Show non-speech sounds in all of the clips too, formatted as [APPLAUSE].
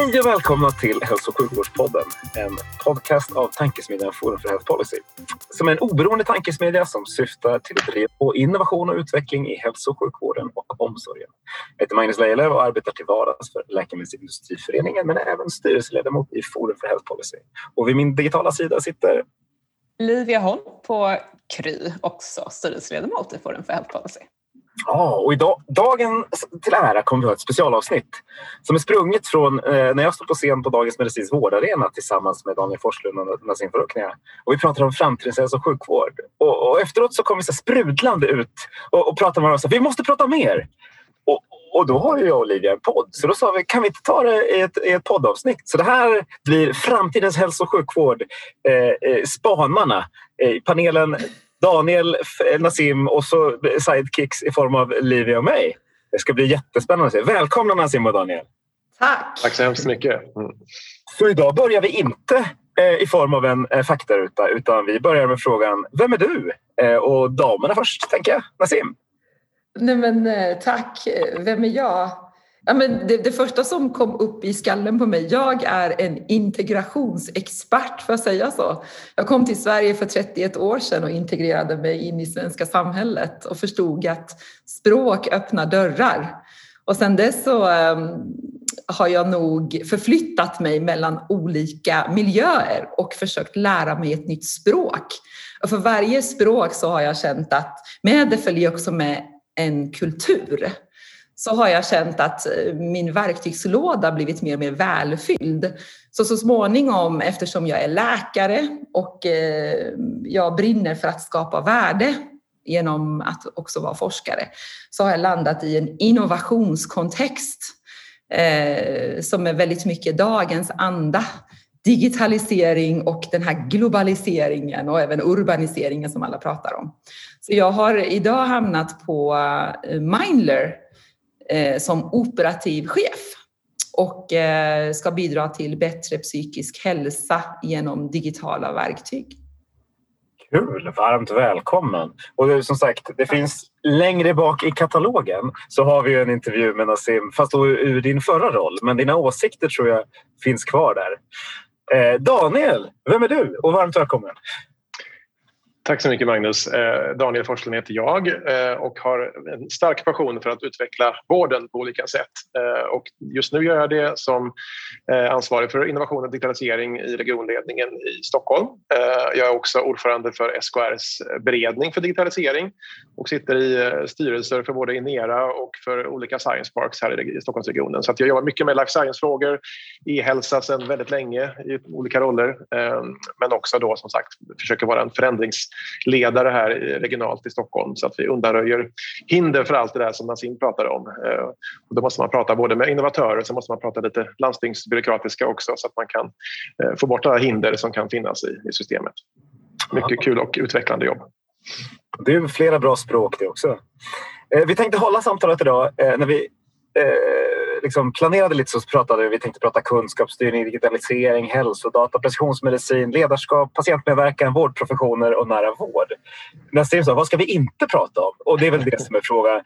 Hej och välkomna till Hälso och sjukvårdspodden, en podcast av tankesmedjan Forum för Health Policy. Som är en oberoende tankesmedja som syftar till att driva på innovation och utveckling i hälso och sjukvården och omsorgen. Jag heter Magnus Lejelöw och arbetar till vardags för Läkemedelsindustriföreningen men är även styrelseledamot i Forum för Health Policy. Och vid min digitala sida sitter Livia Holm på Kry, också styrelseledamot i Forum för Health Policy. Ja, och idag, dagen till ära kommer vi ha ett specialavsnitt som är sprunget från eh, när jag stod på scen på Dagens Medicins vårdarena tillsammans med Daniel Forslund och Nassim Farooqia. Och vi pratade om framtidens hälso och sjukvård. Och, och efteråt så kom vi så sprudlande ut och, och pratade med varandra och sa vi måste prata mer. Och, och då har ju jag och Olivia en podd, så då sa vi kan vi inte ta det i ett, i ett poddavsnitt? Så det här blir framtidens hälso och sjukvård. Eh, eh, spanarna, eh, panelen Daniel, Nassim och så sidekicks i form av Livia och mig. Det ska bli jättespännande att se. Välkomna Nassim och Daniel! Tack! Tack så hemskt mycket! Mm. Så idag börjar vi inte eh, i form av en eh, faktaruta utan vi börjar med frågan Vem är du? Eh, och damerna först, tänker jag. Nassim? Nej men tack! Vem är jag? Ja, men det, det, första som kom upp i skallen på mig, jag är en integrationsexpert, får jag säga så? Jag kom till Sverige för 31 år sedan och integrerade mig in i svenska samhället och förstod att språk öppnar dörrar. Och sedan dess så um, har jag nog förflyttat mig mellan olika miljöer och försökt lära mig ett nytt språk. Och för varje språk så har jag känt att med det följer också med en kultur så har jag känt att eh, min verktygslåda blivit mer och mer välfylld. Så så småningom, eftersom jag är läkare och eh, jag brinner för att skapa värde genom att också vara forskare, så har jag landat i en innovationskontext eh, som är väldigt mycket dagens anda. Digitalisering och den här globaliseringen och även urbaniseringen som alla pratar om. Så jag har idag hamnat på eh, Mindler som operativ chef och eh, ska bidra till bättre psykisk hälsa genom digitala verktyg. Kul! Varmt välkommen! Och det, som sagt, det finns längre bak i katalogen så har vi en intervju med Nassim, fast då ur din förra roll. Men dina åsikter tror jag finns kvar där. Eh, Daniel, vem är du? Och varmt välkommen! Tack så mycket Magnus. Eh, Daniel Forslund heter jag eh, och har en stark passion för att utveckla vården på olika sätt. Eh, och just nu gör jag det som ansvarig för innovation och digitalisering i regionledningen i Stockholm. Jag är också ordförande för SKRs beredning för digitalisering och sitter i styrelser för både Inera och för olika science parks här i Stockholmsregionen. Så jag jobbar mycket med life science-frågor, e-hälsa sedan väldigt länge i olika roller men också då som sagt försöker vara en förändrings ledare här regionalt i Stockholm så att vi undanröjer hinder för allt det där som Nassim pratar om. Eh, och då måste man prata både med innovatörer så måste man prata lite landstingsbyråkratiska också så att man kan eh, få bort alla hinder som kan finnas i, i systemet. Mycket kul och utvecklande jobb. Det är flera bra språk det också. Eh, vi tänkte hålla samtalet idag när vi liksom planerade lite så pratade vi tänkte prata kunskapsstyrning, digitalisering, hälsodata, precisionsmedicin, ledarskap, patientmedverkan, vårdprofessioner och nära vård. Nassim sa, vad ska vi inte prata om? Och det är väl det som är frågan.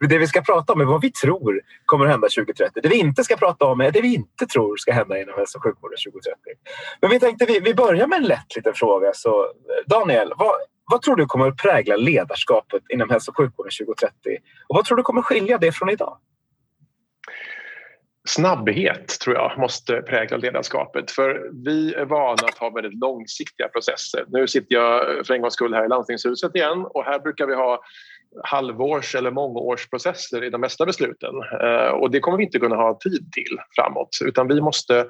[LAUGHS] Det vi ska prata om är vad vi tror kommer att hända 2030. Det vi inte ska prata om är det vi inte tror ska hända inom hälso och sjukvården 2030. Men vi tänkte vi, vi börjar med en lätt liten fråga. Så Daniel, vad, vad tror du kommer att prägla ledarskapet inom hälso och sjukvården 2030? Och vad tror du kommer skilja det från idag? Snabbhet tror jag måste prägla ledarskapet. För vi är vana att ha väldigt långsiktiga processer. Nu sitter jag för en gångs skull här i landstingshuset igen och här brukar vi ha halvårs eller mångårsprocesser i de mesta besluten. Eh, och det kommer vi inte kunna ha tid till framåt utan vi måste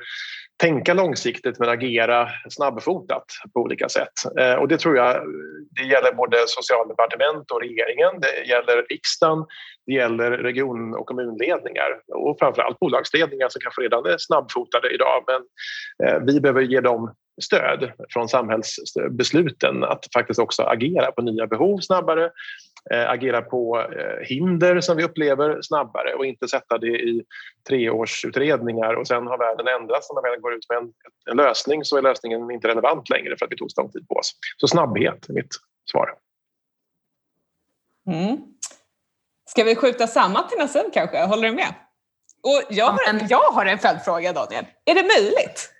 tänka långsiktigt men agera snabbfotat på olika sätt. Eh, och det tror jag det gäller både socialdepartement och regeringen, det gäller riksdagen, det gäller region och kommunledningar och framförallt bolagsledningar som kanske redan är snabbfotade idag. Men eh, vi behöver ge dem stöd från samhällsbesluten att faktiskt också agera på nya behov snabbare, eh, agera på eh, hinder som vi upplever snabbare och inte sätta det i treårsutredningar och sen har världen ändrats när man väl går ut med en, en lösning så är lösningen inte relevant längre för att vi tog så lång tid på oss. Så snabbhet är mitt svar. Mm. Ska vi skjuta samman till nästa kanske? Håller du med? Och jag, har, jag har en följdfråga Daniel. Är det möjligt?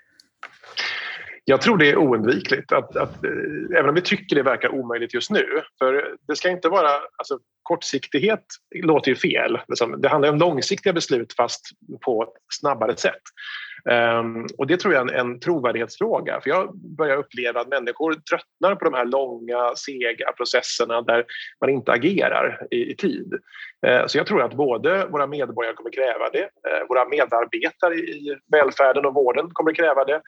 Jag tror det är oundvikligt, att, att, eh, även om vi tycker det verkar omöjligt just nu. För det ska inte vara... Alltså, kortsiktighet låter ju fel. Liksom. Det handlar om långsiktiga beslut fast på ett snabbare sätt. Um, och det tror jag är en, en trovärdighetsfråga. För jag börjar uppleva att människor tröttnar på de här långa, sega processerna där man inte agerar i, i tid. Uh, så jag tror att både våra medborgare kommer kräva det, uh, våra medarbetare i välfärden och vården kommer kräva det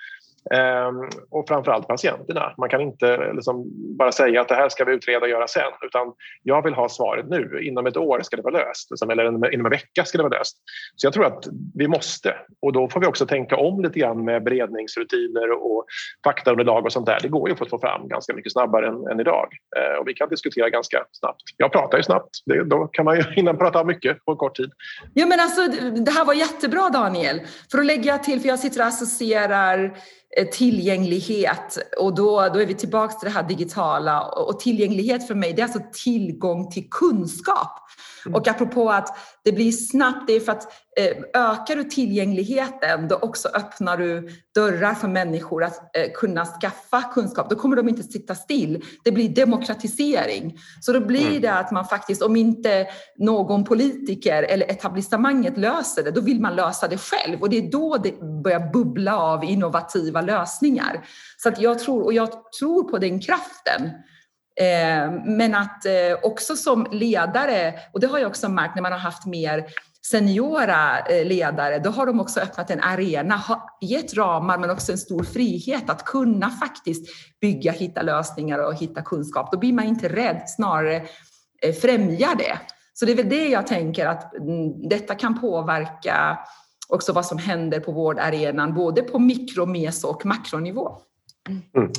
um, och framförallt patienterna. Man kan inte liksom bara säga att det här ska vi utreda och göra sen utan jag vill ha svaret nu. Inom ett år ska det vara löst liksom, eller inom en vecka ska det vara löst. Så jag tror att vi måste och då får vi också tänka om lite grann med beredningsrutiner och faktaunderlag och sånt där. Det går ju att få fram ganska mycket snabbare än, än idag. Ehm, och vi kan diskutera ganska snabbt. Jag pratar ju snabbt. Det, då kan man ju [LAUGHS] hinna prata mycket på kort tid. Ja, men alltså, det här var jättebra Daniel. För att lägga till, för jag sitter och associerar Eh, tillgänglighet och då, då är vi tillbaka till det här digitala och tillgänglighet för mig det är alltså tillgång till kunskap. Mm. Och apropå att det blir snabbt, det är för att eh, ökar du tillgängligheten då också öppnar du dörrar för människor att eh, kunna skaffa kunskap. Då kommer de inte sitta still. Det blir demokratisering. Så då blir mm. det att man faktiskt, om inte någon politiker eller etablissemanget löser det, då vill man lösa det själv och det är då det börjar bubbla av innovativa lösningar. Så att jag tror, och jag tror på den kraften. Eh, men att eh, också som ledare, och det har jag också märkt när man har haft mer seniora eh, ledare, då har de också öppnat en arena, gett ramar men också en stor frihet att kunna faktiskt bygga, hitta lösningar och hitta kunskap. Då blir man inte rädd, snarare främjar det. Så det är väl det jag tänker att mm, detta kan påverka också vad som händer på vårdarenan, både på mikro, meso och makronivå. Mm.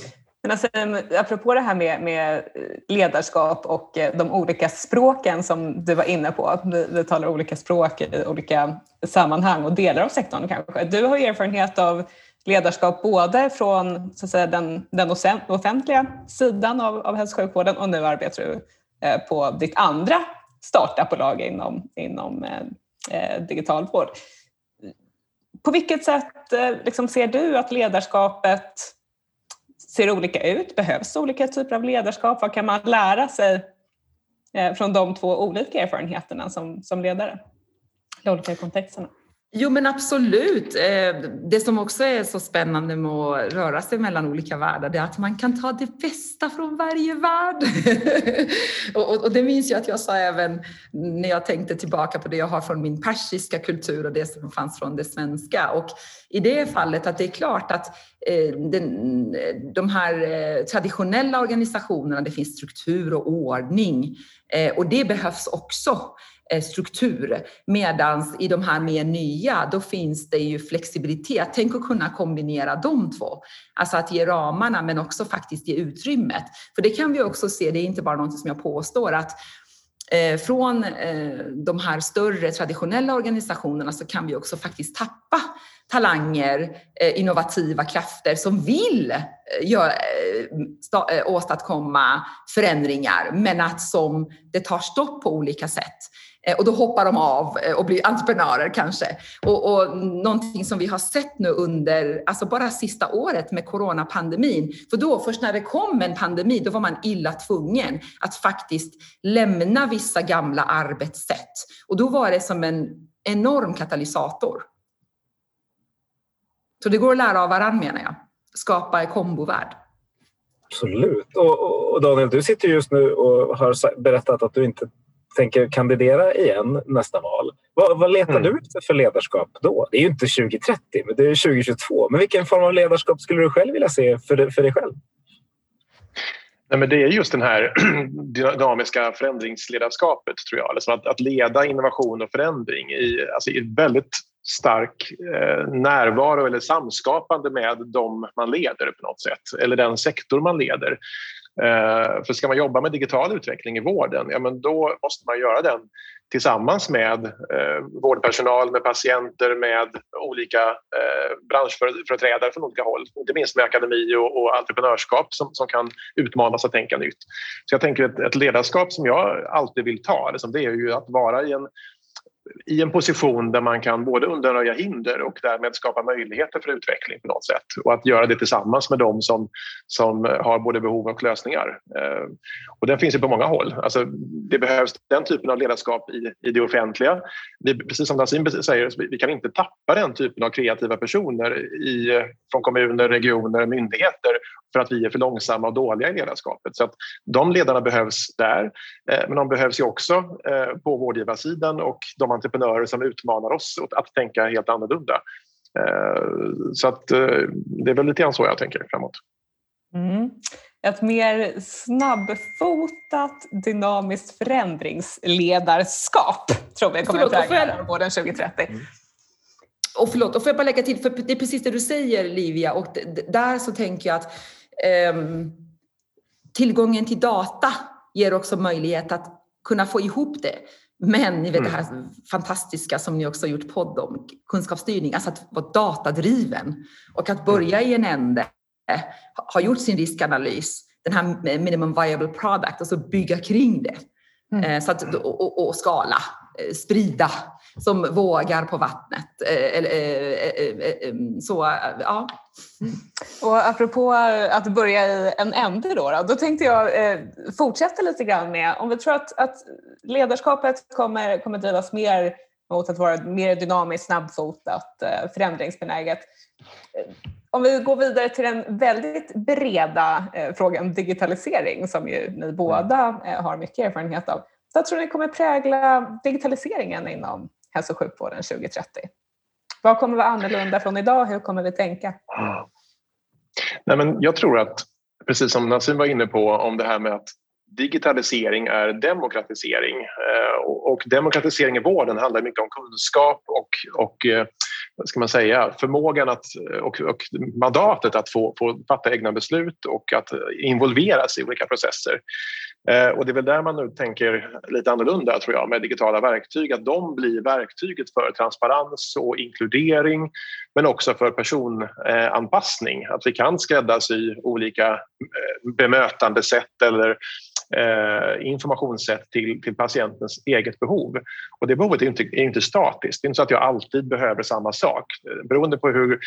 Men alltså, apropå det här med, med, eh, ledarskap och eh, de olika språken som du var inne på. Vi, vi talar olika språk i olika sammanhang och delar av sektorn kanske. Du har erfarenhet av ledarskap både från så att säga, den, den offentliga sidan av, av hälso och sjukvården och nu arbetar du eh, på ditt andra startupbolag inom, inom eh, eh digital vård. På vilket sätt eh, liksom, ser du att ledarskapet ser olika ut? Behövs olika typer av ledarskap? Vad kan man lära sig eh, från de två olika erfarenheterna som, som ledare? De olika kontexterna. Jo men absolut. Eh, det som också är så spännande med att röra sig mellan olika världar det är att man kan ta det bästa från varje värld. [LAUGHS] och, det minns jag att jag sa även när jag tänkte tillbaka på det jag har från min persiska kultur och det som fanns från det svenska. Och i det fallet att det är klart att eh, de här eh, traditionella organisationerna, det finns struktur och ordning och det behövs också. Eh, struktur. Medan i de här mer nya, då finns det ju flexibilitet. Tänk att kunna kombinera de två. Alltså att ge ramarna men också faktiskt ge utrymmet. För det kan vi också se, det är inte bara något som jag påstår, att eh, från eh, de här större traditionella organisationerna så kan vi också faktiskt tappa talanger, eh, innovativa krafter som vill eh, åstadkomma förändringar men att som det tar stopp på olika sätt. Eh, och då hoppar de av eh, och blir entreprenörer kanske. Och, och någonting som vi har sett nu under, alltså bara sista året med coronapandemin, för då först när det kom en pandemi, då var man illa tvungen att faktiskt lämna vissa gamla arbetssätt. Och då var det som en enorm katalysator. Så det går att lära av varandra menar jag. Skapa en kombovärld. Absolut. Och, och Daniel, du sitter just nu och har berättat att du inte tänker kandidera igen nästa val. Vad, vad letar mm. du efter för ledarskap då? Det är ju inte 2030, men det är 2022. Men vilken form av ledarskap skulle du själv vilja se för, för dig själv? Nej, men det är just den här [CLEARS THROAT] dynamiska förändringsledarskapet, tror jag. Liksom att, att leda innovation och förändring i, alltså i väldigt stark eh, närvaro eller samskapande med dem man leder på något sätt, eller den sektor man leder. Eh, för ska man jobba med digital utveckling i vården, ja, men då måste man göra den tillsammans med eh, vårdpersonal, med patienter, med olika eh, branschföreträdare från olika håll. Inte minst med akademi och, och entreprenörskap som, som kan utmanas att tänka nytt. Så jag tänker ett, ett ledarskap som jag alltid vill ta, liksom, det är ju att vara i en i en position där man kan både undanröja hinder och därmed skapa möjligheter för utveckling på något sätt. Och att göra det tillsammans med dem som, som har både behov och lösningar. Eh, och den finns ju på många håll. Alltså, det behövs den typen av ledarskap i, i det offentliga. Vi, precis som Nassim säger, vi kan inte tappa den typen av kreativa personer i, från kommuner, regioner, myndigheter för att vi är för långsamma och dåliga i ledarskapet. Så att de ledarna behövs där, eh, men de behövs ju också eh, på vårdgivarsidan och de entreprenörer som utmanar oss att tänka helt annorlunda. Eh, så att det är väl lite grann så jag tänker framåt. Mm. Ett mer snabbfotat dynamiskt förändringsledarskap tror vi kommer att prägla vården 2030. Mm. Och förlåt, och får jag bara lägga till, för det är precis det du säger Livia och där så tänker jag att um, tillgången till data ger också möjlighet att kunna få ihop det. Men ni vet mm. det här fantastiska som ni också gjort podd om, kunskapsstyrning, alltså att vara datadriven och att börja i en ände, ha gjort sin riskanalys, den här minimum viable product och så bygga kring det. Mm. Eh, så att, och, och, och skala, eh, sprida som vågar på vattnet. Eh, eh, eh, så, ja. Och apropå att börja i en ände då, då, då tänkte jag fortsätta lite grann med, om vi tror att, att ledarskapet kommer, kommer drivas mer mot att vara mer dynamiskt, snabbfotat, förändringsbenäget om vi går vidare till den väldigt breda frågan digitalisering som ju ni båda har mycket erfarenhet av. Vad tror ni kommer prägla digitaliseringen inom hälso och sjukvården 2030? Vad kommer vara annorlunda från idag? Hur kommer vi tänka? Nej, men jag tror att, precis som Nassim var inne på, om det här med att digitalisering är demokratisering. Eh, och demokratisering i vården handlar mycket om kunskap och, och eh, vad ska man säga, förmågan att, och, och mandatet att få, få fatta egna beslut och att involveras i olika processer. Eh, och det är väl där man nu tänker lite annorlunda tror jag med digitala verktyg, att de blir verktyget för transparens och inkludering men också för personanpassning, att vi kan skräddarsy olika eh, bemötandesätt eller eh, informationssätt till, till patientens eget behov. Och det behovet är inte, är inte statiskt. Det är inte så att jag alltid behöver samma sak. Eh, beroende på hur,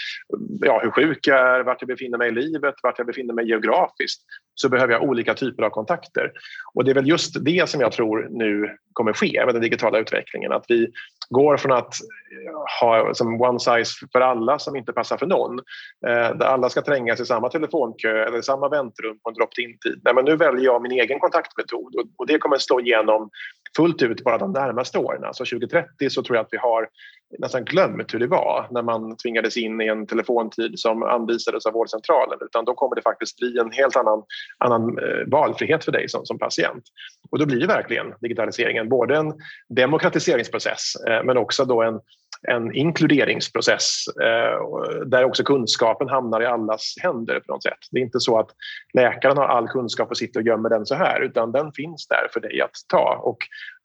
ja, hur sjuk jag är, vart jag befinner mig i livet, vart jag befinner mig geografiskt så behöver jag olika typer av kontakter. Och det är väl just det som jag tror nu kommer ske med den digitala utvecklingen. Att vi går från att eh, ha som one size för alla som inte passar för någon eh, där alla ska trängas i samma telefonkö eller samma väntrum på en drop-in-tid. men nu väljer jag min egen kontaktmetod och det kommer slå igenom fullt ut bara de närmaste åren. Alltså 2030 så tror jag att vi har nästan glömt hur det var när man tvingades in i en telefontid som anvisades av vårdcentralen utan då kommer det faktiskt bli en helt annan, annan eh, valfrihet för dig som, som patient. Och då blir verkligen digitaliseringen både en demokratiseringsprocess eh, men också då en en inkluderingsprocess eh, där också kunskapen hamnar i allas händer på något sätt. Det är inte så att läkaren har all kunskap och sitter och gömmer den så här utan den finns där för dig att ta och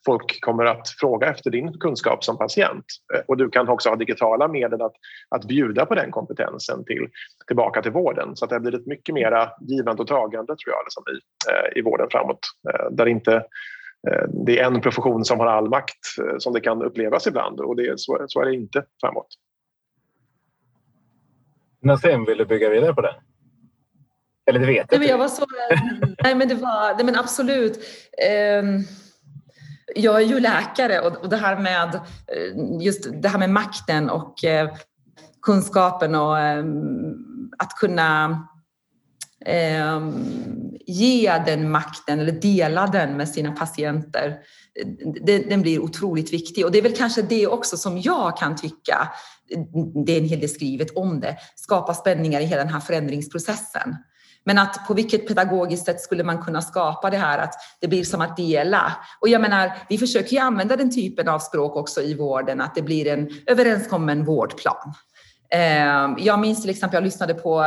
folk kommer att fråga efter din kunskap som patient eh, och du kan också ha digitala medel att, att bjuda på den kompetensen till, tillbaka till vården så att det blir ett mycket mera givande och tagande tror jag liksom, i, eh, i vården framåt där inte Eh, det är en profession som har all makt eh, som det kan upplevas ibland och det, så, så är det inte framåt. Nassim, vill du bygga vidare på det? Eller det vet jag nej, men jag var så, [LAUGHS] Nej men det var, nej men absolut. Ehm, jag är ju läkare och det här med eh, just det här med makten och eh, kunskapen och ehm, att kunna ehm, ge den makten eller dela den med sina patienter, den, blir otroligt viktig. Och det är väl kanske det också som jag kan tycka, det är en hel del skrivet om det, skapa spänningar i hela den här förändringsprocessen. Men att på vilket pedagogiskt sätt skulle man kunna skapa det här att det blir som att dela? Och jag menar, vi försöker ju använda den typen av språk också i vården, att det blir en överenskommen vårdplan. Ehm, jag minns till exempel, jag lyssnade på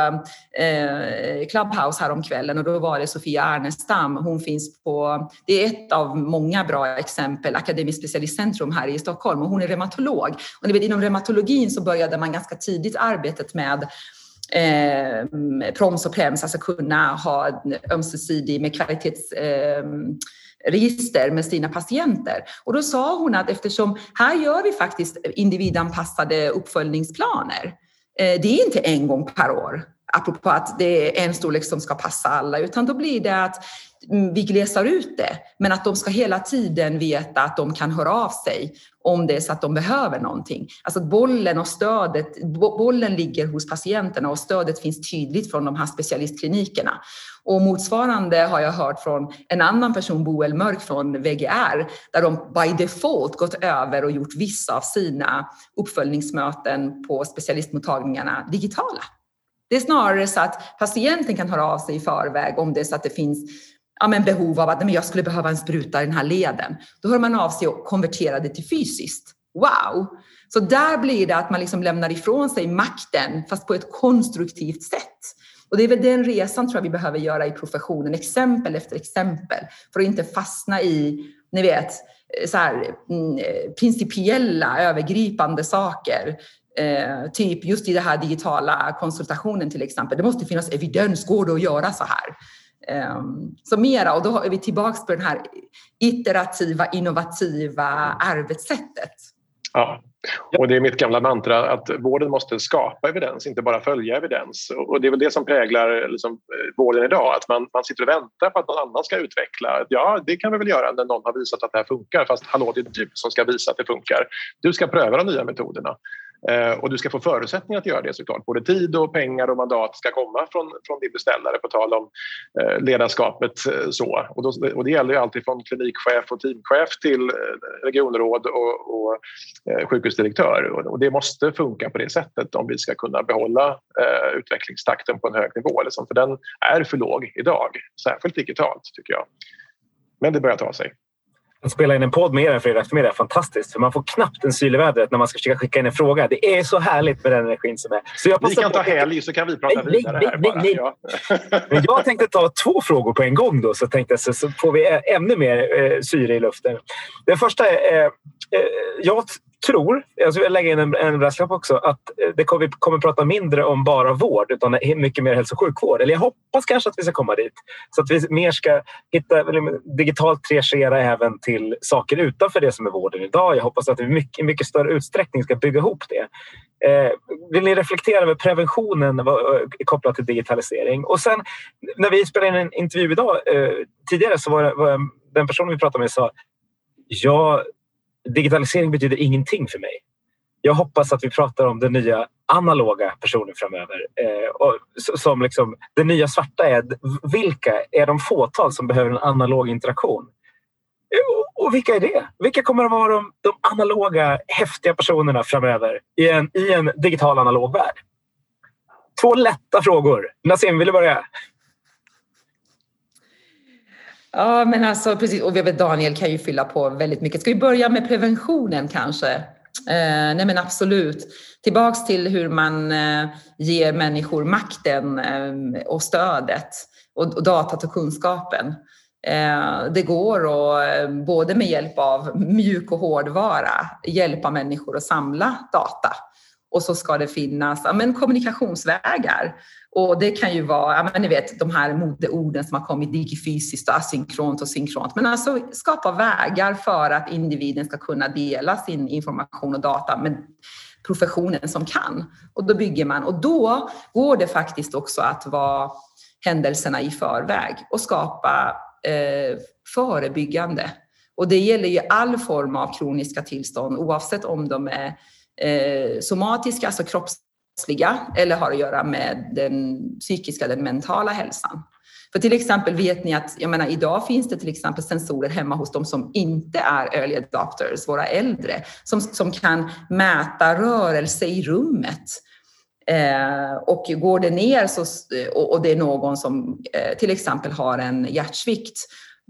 eh, Clubhouse häromkvällen och då var det Sofia Ernestam. Hon finns på, det är ett av många bra exempel, Akademiskt specialistcentrum här i Stockholm och hon är reumatolog. Och ni vet, inom reumatologin så började man ganska tidigt arbetet med eh, proms och prems, alltså kunna ha ömsesidig med kvalitets eh, register med sina patienter. Och då sa hon att eftersom här gör vi faktiskt individanpassade uppföljningsplaner. Eh, det är inte en gång per år, apropå att det är en storlek som ska passa alla, utan då blir det att vi glesar ut det, men att de ska hela tiden veta att de kan höra av sig om det är så att de behöver någonting. Alltså bollen och stödet, bollen ligger hos patienterna och stödet finns tydligt från de här specialistklinikerna. Och motsvarande har jag hört från en annan person, Boel Mörk från VGR, där de by default gått över och gjort vissa av sina uppföljningsmöten på specialistmottagningarna digitala. Det är snarare så att patienten kan höra av sig i förväg om det är så att det finns ja, men behov av att men jag skulle behöva en spruta i den här leden. Då hör man av sig och konverterar det till fysiskt. Wow! Så där blir det att man liksom lämnar ifrån sig makten, fast på ett konstruktivt sätt. Och det är väl den resan tror jag vi behöver göra i professionen, exempel efter exempel, för att inte fastna i, ni vet, eh, så här, mm, eh, principiella, övergripande saker. Eh, typ just i den här digitala konsultationen till exempel. Det måste finnas evidens, går det att göra så här? Ehm, Så mera, och då är vi tillbaka på det här iterativa, innovativa arbetssättet. Ja, och det är mitt gamla mantra att vården måste skapa evidens, inte bara följa evidens. Och det är väl det som präglar liksom, eh, vården idag, att man, man sitter och väntar på att någon annan ska utveckla. Ja, det kan vi väl göra när någon har visat att det här funkar, fast hallå, det är du som ska visa att det funkar. Du ska pröva de nya metoderna. Eh, och du ska få förutsättningar att göra det såklart. Både tid och pengar och mandat ska komma från, från din beställare på tal om eh, ledarskapet. Eh, så. Och, då, och det gäller ju alltid från klinikchef och teamchef till regionråd och, och sjukhusdirektör. Och, det måste funka på det sättet om vi ska kunna behålla utvecklingstakten på en hög nivå. Liksom, för den är för låg idag, särskilt digitalt tycker jag. Men det börjar ta sig. Att spela in en podd med er en fredag eftermiddag är fantastiskt. För man får knappt en syl i vädret när man ska försöka skicka in en fråga. Det är så härligt med den energin som är. Så jag vi kan ta helg så kan vi prata nej, vidare nej, här nej. Nej. Ja. [LAUGHS] Men jag tänkte ta två frågor på en gång då så tänkte jag så, så får vi ännu mer eh, syre i luften. Den första är eh, jag tror, jag vill lägga in en, en brasklapp också, att eh, det kommer, vi kommer prata mindre om bara vård utan mycket mer hälso och sjukvård. Eller jag hoppas kanske att vi ska komma dit. Så att vi mer ska hitta, digitalt triagera även till saker utanför det som är vården idag. Jag hoppas att vi i mycket mycket större utsträckning ska bygga ihop det. Eh, vill ni reflektera över preventionen eh, kopplat till digitalisering? Och sen när vi spelade in en intervju idag, eh, tidigare så var, var den personen vi pratade med sa Ja, digitalisering betyder ingenting för mig. Jag hoppas att vi pratar om den nya analoga personen framöver. Eh, och som liksom, det nya svarta är vilka är de fåtal som behöver en analog interaktion? Och vilka är det? Vilka kommer att vara de, de analoga, häftiga personerna framöver i en, i en digital analog värld? Två lätta frågor. Nassim, vill du börja? Ja, men alltså precis. Och Daniel kan ju fylla på väldigt mycket. Ska vi börja med preventionen kanske? Eh, nej men absolut. Tillbaks till hur man eh, ger människor makten eh, och stödet och, och datat och kunskapen. Eh, det går att eh, både med hjälp av mjuk och hårdvara hjälpa människor att samla data och så ska det finnas ja, men kommunikationsvägar. Och det kan ju vara, ja, men ni vet de här modeorden som har kommit digifysiskt och asynkront och synkront. Men alltså skapa vägar för att individen ska kunna dela sin information och data med professionen som kan. Och då bygger man och då går det faktiskt också att vara händelserna i förväg och skapa eh, förebyggande. Och det gäller ju all form av kroniska tillstånd oavsett om de är eh, somatiska, alltså kroppsliga, eller har att göra med den psykiska, den mentala hälsan. För till exempel vet ni att, jag menar idag finns det till exempel sensorer hemma hos de som inte är early adopters, våra äldre, som, som kan mäta rörelse i rummet. Eh, och går det ner så, och, och det är någon som eh, till exempel har en hjärtsvikt,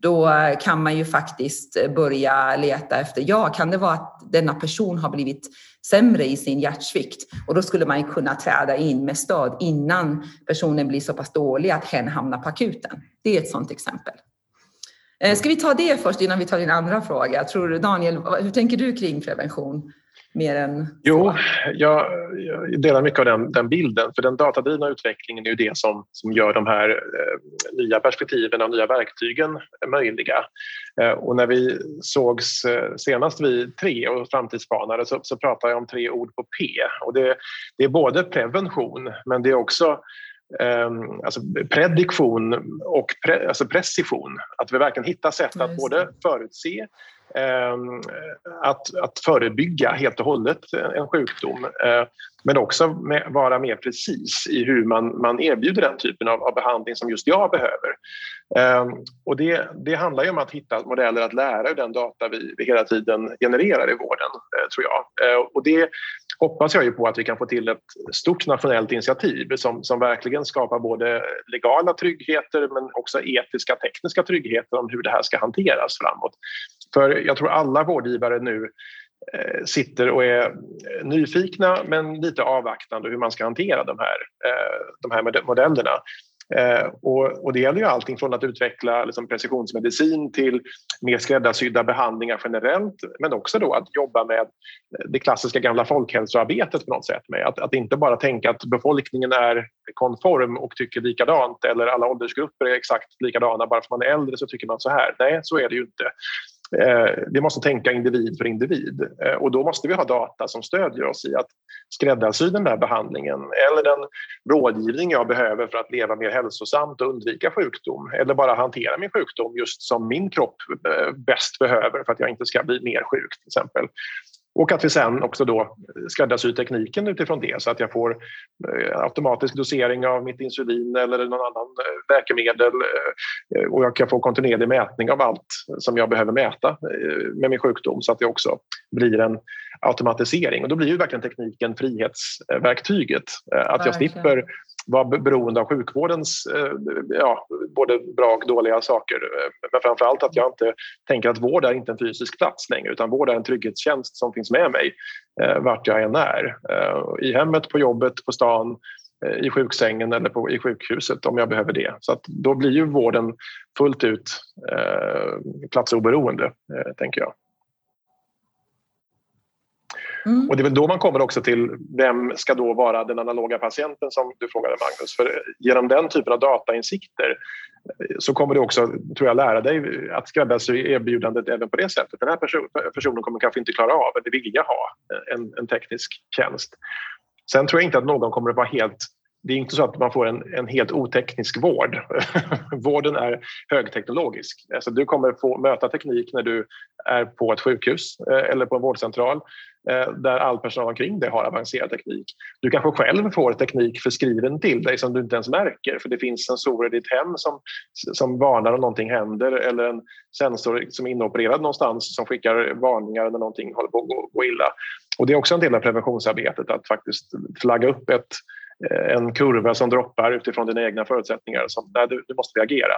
då kan man ju faktiskt börja leta efter, ja, kan det vara att denna person har blivit sämre i sin hjärtsvikt? Och då skulle man kunna träda in med stöd innan personen blir så pass dålig att hen hamnar på akuten. Det är ett sådant exempel. Eh, ska vi ta det först innan vi tar din andra fråga? Tror du, Daniel, hur tänker du kring prevention? Mer än? Jo, jag, jag delar mycket av den, den, bilden. För den datadrivna utvecklingen är ju det som, som gör de här eh, nya perspektiven och nya verktygen möjliga. Eh, och när vi sågs eh, senast vi tre och framtidsspanare så, så pratade jag om tre ord på P. Och det, det är både prevention men det är också Um, alltså prediktion och pre, alltså precision. Att vi verkligen hittar sätt att både förutse Ehm, Ehm, att, att förebygga helt och hållet en sjukdom eh, men också med, vara mer precis i hur man, man erbjuder den typen av, av behandling som just jag behöver. Ehm, och det, det handlar ju om att hitta modeller att lära ur den data vi, vi hela tiden genererar i vården, eh, tror jag. Eh, och det hoppas jag ju på att vi kan få till ett stort nationellt initiativ som, som verkligen skapar både legala tryggheter men också etiska tekniska tryggheter om hur det här ska hanteras framåt. För jag tror alla vårdgivare nu eh, sitter och är nyfikna men lite avvaktande hur man ska hantera de här, eh, de här modellerna. Eh, och, och, det gäller ju allting från att utveckla liksom, precisionsmedicin till mer skräddarsydda behandlingar generellt men också då att jobba med det klassiska gamla folkhälsoarbetet på något sätt. Med att, att inte bara tänka att befolkningen är konform och tycker likadant eller alla åldersgrupper är exakt likadana. Bara för att man är äldre så tycker man så här. Nej, så är det ju inte. Eh, vi måste tänka individ för individ eh, och då måste vi ha data som stödjer oss i att skräddarsy den där behandlingen eller den rådgivning jag behöver för att leva mer hälsosamt och undvika sjukdom eller bara hantera min sjukdom just som min kropp eh, bäst behöver för att jag inte ska bli mer sjuk till exempel. Och att vi sen också då skräddarsyr tekniken utifrån det så att jag får eh, automatisk dosering av mitt insulin eller någon annan eh, läkemedel eh, och jag kan få kontinuerlig mätning av allt som jag behöver mäta med min sjukdom så att det också blir en automatisering. Och då blir ju verkligen tekniken frihetsverktyget. Att jag slipper vara beroende av sjukvårdens eh, ja, både bra och dåliga saker. Eh, men framför allt att jag inte tänker att vård är inte en fysisk plats längre utan vård är en trygghetstjänst som finns med mig eh, vart jag än är. Eh, I hemmet, på jobbet, på stan, eh, i sjuksängen eller på, i sjukhuset om jag behöver det. Så att då blir ju vården fullt ut eh, platsoberoende, eh, tänker jag. Mm. Och det är väl då man kommer också till vem ska då vara den analoga patienten som du frågade Magnus. För genom den typen av datainsikter eh, så kommer du också, tror jag, lära dig att skräddarsy erbjudandet även på det sättet. Den här person, personen kommer kanske inte klara av eller vilja ha eh, en, en teknisk tjänst. Sen tror jag inte att någon kommer att vara helt det är inte så att man får en, en helt oteknisk vård. [LAUGHS] Vården är högteknologisk. Alltså du kommer få möta teknik när du är på ett sjukhus eh, eller på en vårdcentral eh, där all personal omkring dig har avancerad teknik. Du kanske själv får teknik förskriven till dig som du inte ens märker för det finns sensorer i ditt hem som, som varnar om någonting händer eller en sensor som är inopererad någonstans som skickar varningar när någonting håller på att gå, gå illa. Och det är också en del av preventionsarbetet att faktiskt flagga upp ett Eh, en kurva som droppar utifrån dina egna förutsättningar. Som, nej, du, du måste reagera.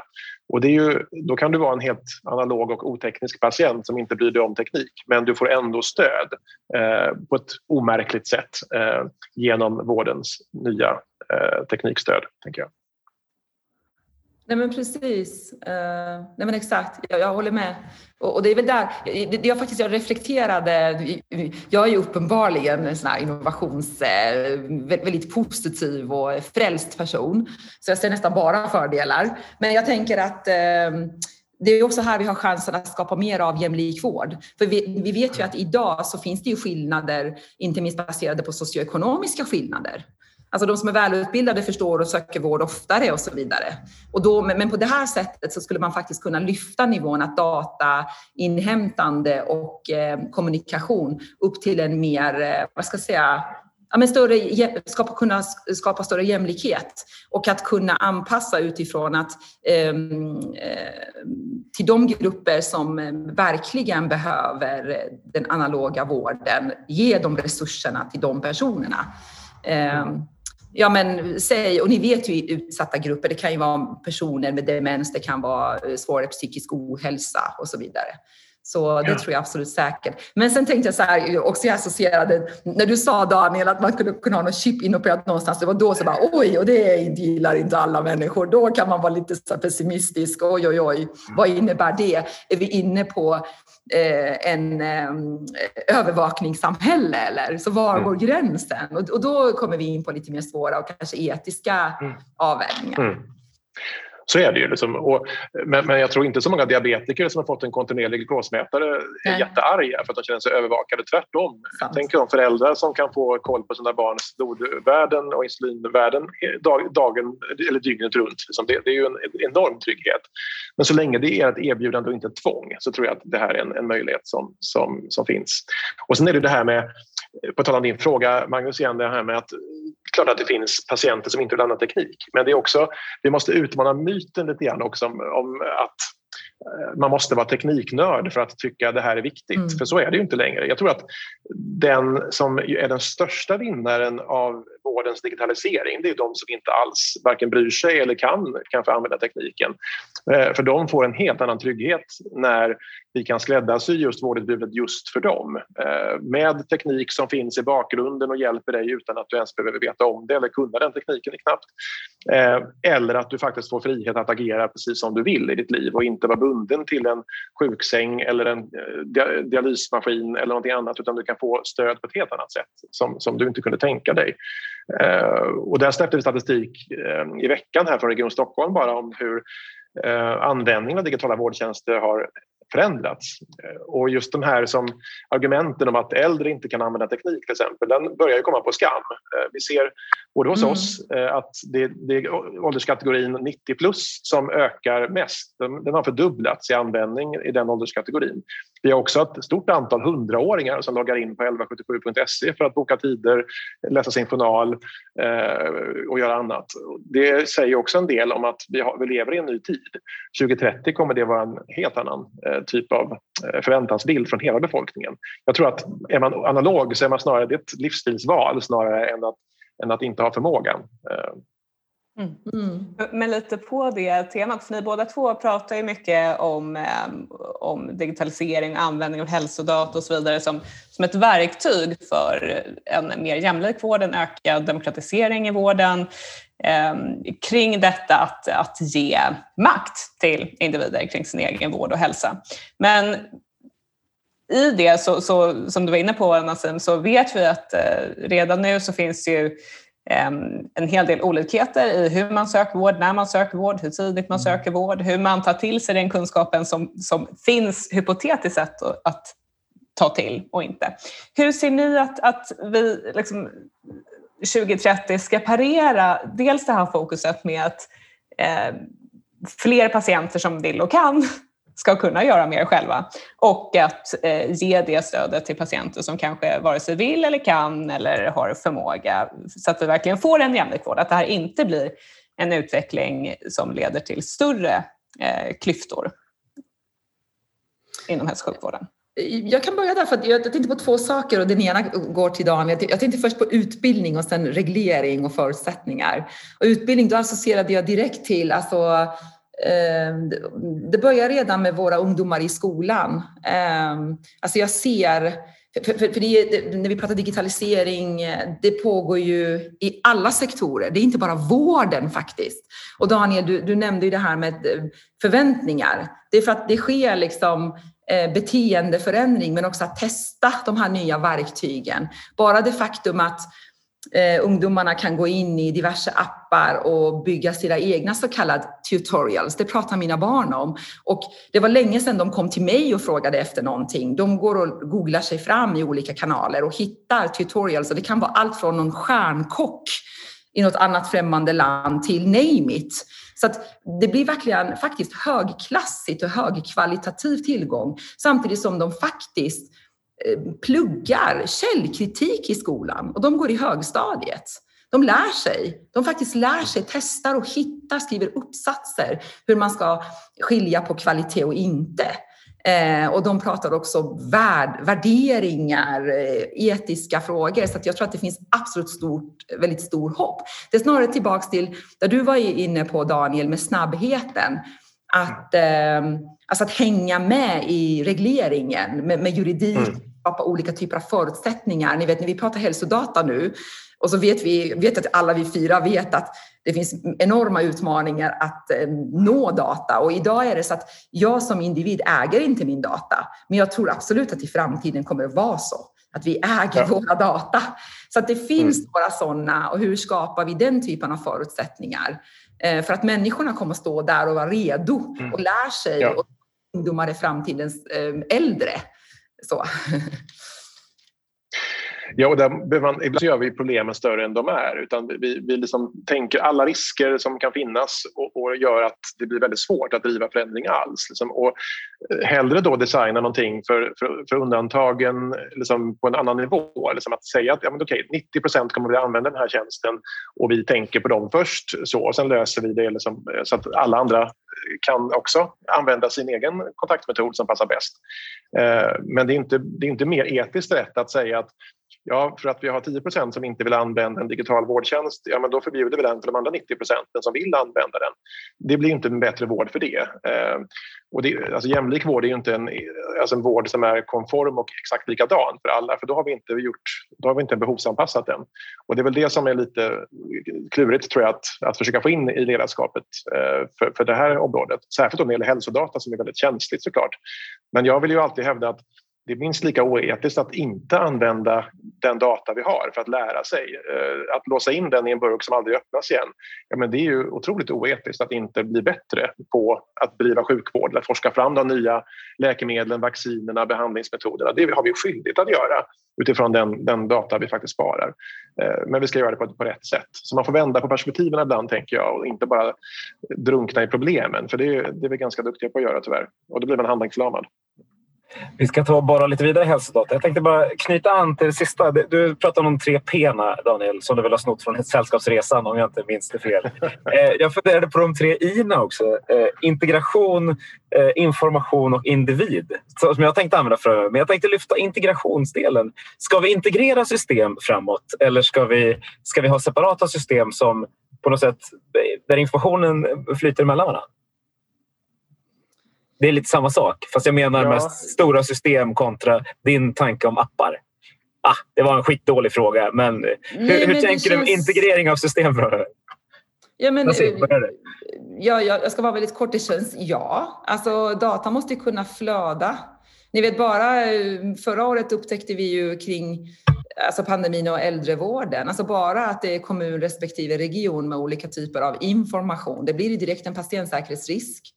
Och det är ju, då kan du vara en helt analog och oteknisk patient som inte bryr dig om teknik men du får ändå stöd eh, på ett omärkligt sätt eh, genom vårdens nya eh, teknikstöd. Tänker jag. Nej men precis. Uh, nej men exakt, jag, jag håller med. Och, och, det är väl där, det, jag faktiskt jag reflekterade, jag är ju uppenbarligen en sån här innovations, eh, väldigt positiv och frälst person. Så jag ser nästan bara fördelar. Men jag tänker att uh, det är också här vi har chansen att skapa mer av jämlik vård. För vi, vi, vet ju att idag så finns det ju skillnader, inte minst baserade på socioekonomiska skillnader. Alltså de som är välutbildade förstår och söker vård oftare och så vidare. Och då, men på det här sättet så skulle man faktiskt kunna lyfta nivån att data, inhämtande och eh, kommunikation upp till en mer, eh, vad ska jag säga, ja, men större, skapa, kunna skapa större jämlikhet och att kunna anpassa utifrån att ehm, eh, till de grupper som eh, verkligen behöver den analoga vården, ge de resurserna till de personerna. Eh, ja men säg, och ni vet ju i utsatta grupper, det kan ju vara personer med demens, det kan vara eh, svårare psykisk ohälsa och så vidare. Så det ja. tror jag absolut säkert. Men sen tänkte jag så här, också jag associerade, när du sa Daniel att man kunde kunna ha något chip inopererat någonstans, det var då så bara oj, och det gillar inte alla människor. Då kan man vara lite så pessimistisk, oj oj oj, vad innebär det? Är vi inne på eh, en eh, övervakningssamhälle eller? Så var mm. går gränsen? Och, och, då kommer vi in på lite mer svåra och kanske etiska mm. avvägningar. Mm. Så är det ju. Liksom. Och, men, men, jag tror inte så många diabetiker som har fått en kontinuerlig glukosmätare är Nej. jättearga för att de känner sig övervakade. Tvärtom. Sant. Tänk om föräldrar som kan få koll på sina barns blodvärden och insulinvärden dag, dagen eller dygnet runt. Liksom. Det, det, är ju en enorm trygghet. Men så länge det är ett erbjudande och inte ett tvång så tror jag att det här är en, en möjlighet som, som, som finns. Och sen är det det här med på tal om din fråga, Magnus, igen det här med att klart att det finns patienter som inte vill använda teknik. Men det är också, vi måste utmana myten lite grann också om, om att Eh, man måste vara tekniknörd för att tycka att det här är viktigt. Mm. För så är det ju inte längre. Jag tror att den som är den största vinnaren av vårdens digitalisering det är de som inte alls varken bryr sig eller kan kanske använda tekniken. Eh, för de får en helt annan trygghet när vi kan skräddarsy just vårdutbudet just för dem. Eh, med teknik som finns i bakgrunden och hjälper dig utan att du ens behöver veta om det eller kunna den tekniken knappt. Eh, eller att du faktiskt får frihet att agera precis som du vill i ditt liv och inte vara bunden till en sjuksäng eller en dialysmaskin eller någonting annat utan du kan få stöd på ett helt annat sätt som, som du inte kunde tänka dig. Eh, och där släppte vi statistik eh, i veckan här från Region Stockholm bara om hur eh, användningen av digitala vårdtjänster har förändrats. Och just de här som argumenten om att äldre inte kan använda teknik till exempel, den börjar ju komma på skam. Eh, vi ser både hos mm. oss eh, att det, det är ålderskategorin 90 plus som ökar mest. Den, den har fördubblats i användning i den ålderskategorin. Vi har också ett stort antal hundraåringar som loggar in på 1177.se för att boka tider, läsa sin journal eh, och göra annat. Det säger också en del om att vi, har, vi lever i en ny tid. 2030 kommer det vara en helt annan eh, typ av eh, förväntansbild från hela befolkningen. Jag tror att är man analog så är man snarare det ett livsstilsval snarare än att, än att inte ha förmågan. Eh, Mm. mm. Men lite på det temat, för ni båda två pratar ju mycket om, ehm, om digitalisering, användning av hälsodata och så vidare som, som ett verktyg för en mer jämlik vård, en ökad demokratisering i vården. Eh, kring detta att, att ge makt till individer kring sin egen vård och hälsa. Men i det, så, så, som du var inne på Nassim, så vet vi att eh, redan nu så finns det ju Ehm, en hel del olikheter i hur man söker vård, när man söker vård, hur tidigt man mm. söker vård, hur man tar till sig den kunskapen som, som finns hypotetiskt sett att ta till och inte. Hur ser ni att, att vi liksom 2030 ska parera dels det här fokuset med att eh, fler patienter som vill och kan ska kunna göra mer själva och att eh, ge det stödet till patienter som kanske vare sig vill eller kan eller har förmåga så att vi verkligen får en jämlik vård. Att det här inte blir en utveckling som leder till större eh, klyftor inom hälso och sjukvården. Jag kan börja där, för jag tänkte på två saker och den ena går till Daniel. Jag tänkte först på utbildning och sen reglering och förutsättningar. Och utbildning, då associerade jag direkt till alltså, ehm, det börjar redan med våra ungdomar i skolan. Ehm, alltså jag ser, för, för, för det, när vi pratar digitalisering, det pågår ju i alla sektorer. Det är inte bara vården faktiskt. Och Daniel, du, du nämnde ju det här med eh, förväntningar. Det är för att det sker liksom Eh, beteendeförändring men också att testa de här nya verktygen. Bara det faktum att eh, ungdomarna kan gå in i diverse appar och bygga sina egna så kallade tutorials. Det pratar mina barn om. Och det var länge sedan de kom till mig och frågade efter någonting. De går och googlar sig fram i olika kanaler och hittar tutorials. Och det kan vara allt från någon stjärnkock i något annat främmande land till name it. Så att det blir verkligen faktiskt högklassigt och högkvalitativ tillgång samtidigt som de faktiskt eh, pluggar källkritik i skolan och de går i högstadiet. De lär sig. De faktiskt lär sig, testar och hittar, skriver uppsatser hur man ska skilja på kvalitet och inte. Eh, och de pratar också värd, värderingar, eh, etiska frågor. Så jag tror att det finns absolut stort, väldigt stor hopp. Det är snarare tillbaks till där du var inne på Daniel med snabbheten. Att, eh, alltså att hänga med i regleringen med, med juridik, mm. skapa olika typer av förutsättningar. Ni vet när vi pratar hälsodata nu och så vet vi vet att alla vi fyra vet att det finns enorma utmaningar att eh, nå data och idag är det så att jag som individ äger inte min data. Men jag tror absolut att i framtiden kommer det vara så att vi äger ja. våra data. Så att det finns mm. några sådana och hur skapar vi den typen av förutsättningar? Eh, för att människorna kommer att stå där och vara redo mm. och lär sig ja. och ungdomar är framtidens eh, äldre. Så. [LAUGHS] Ja, och där man, ibland gör vi problemen större än de är. Utan vi, vi liksom tänker alla risker som kan finnas och, och gör att det blir väldigt svårt att driva förändring alls. Liksom. Och eh, hellre då designa någonting för, för, för undantagen liksom på en annan nivå. Liksom att säga att ja, men okej, 90% kommer att använda den här tjänsten och vi tänker på dem först. Så, och sen löser vi det liksom, eh, så att alla andra kan också använda sin egen kontaktmetod som passar bäst. Eh, men det är, inte, det är inte mer etiskt rätt att säga att Ja, för att vi har 10% som inte vill använda en digital vårdtjänst, ja men då förbjuder vi den för de andra 90 procenten som vill använda den. Det blir inte en bättre vård för det. Eh, och det, alltså jämlik vård är ju inte en, alltså en vård som är konform och exakt likadan för alla, för då har vi inte, gjort, då har vi inte behovsanpassat den. Och det är väl det som är lite klurigt tror jag att, att försöka få in i ledarskapet eh, för, för det här området. Särskilt när det gäller hälsodata som är väldigt känsligt såklart. Men jag vill ju alltid hävda att det är minst lika oetiskt att inte använda den data vi har för att lära sig. Eh, att låsa in den i en burk som aldrig öppnas igen, ja, men det är ju otroligt oetiskt att inte bli bättre på att bedriva sjukvård, att forska fram de nya läkemedlen, vaccinerna, behandlingsmetoderna. Det har vi skyldighet att göra utifrån den, den data vi faktiskt sparar. Eh, men vi ska göra det på, på rätt sätt. Så man får vända på perspektiven ibland, tänker jag, och inte bara drunkna i problemen. För det är, det är vi ganska duktiga på att göra tyvärr. Och då blir man handlingsförlamad. Vi ska ta bara lite vidare hälsodata. Jag tänkte bara knyta an till det sista. Du pratade om de tre P, Daniel, som du väl har snott från Sällskapsresan om jag inte minns det fel. [LAUGHS] Eh, jag funderade på de tre I också. Eh, integration, eh, information och individ. Som jag tänkte använda för Men jag tänkte lyfta integrationsdelen. Ska vi integrera system framåt eller ska vi, ska vi ha separata system som på något sätt där informationen flyter mellan varandra? Det är lite samma sak. Fast jag menar ja. med stora system kontra din tanke om appar. Ah, det var en skitdålig fråga, men Nej, hur, hur tänker känns... du integrering av system? Ja, men, ja, jag ska vara väldigt kort. Det känns ja. Alltså, data måste kunna flöda. Ni vet bara förra året upptäckte vi ju kring alltså pandemin och äldrevården. Alltså bara att det är kommun respektive region med olika typer av information. Det blir direkt en patientsäkerhetsrisk.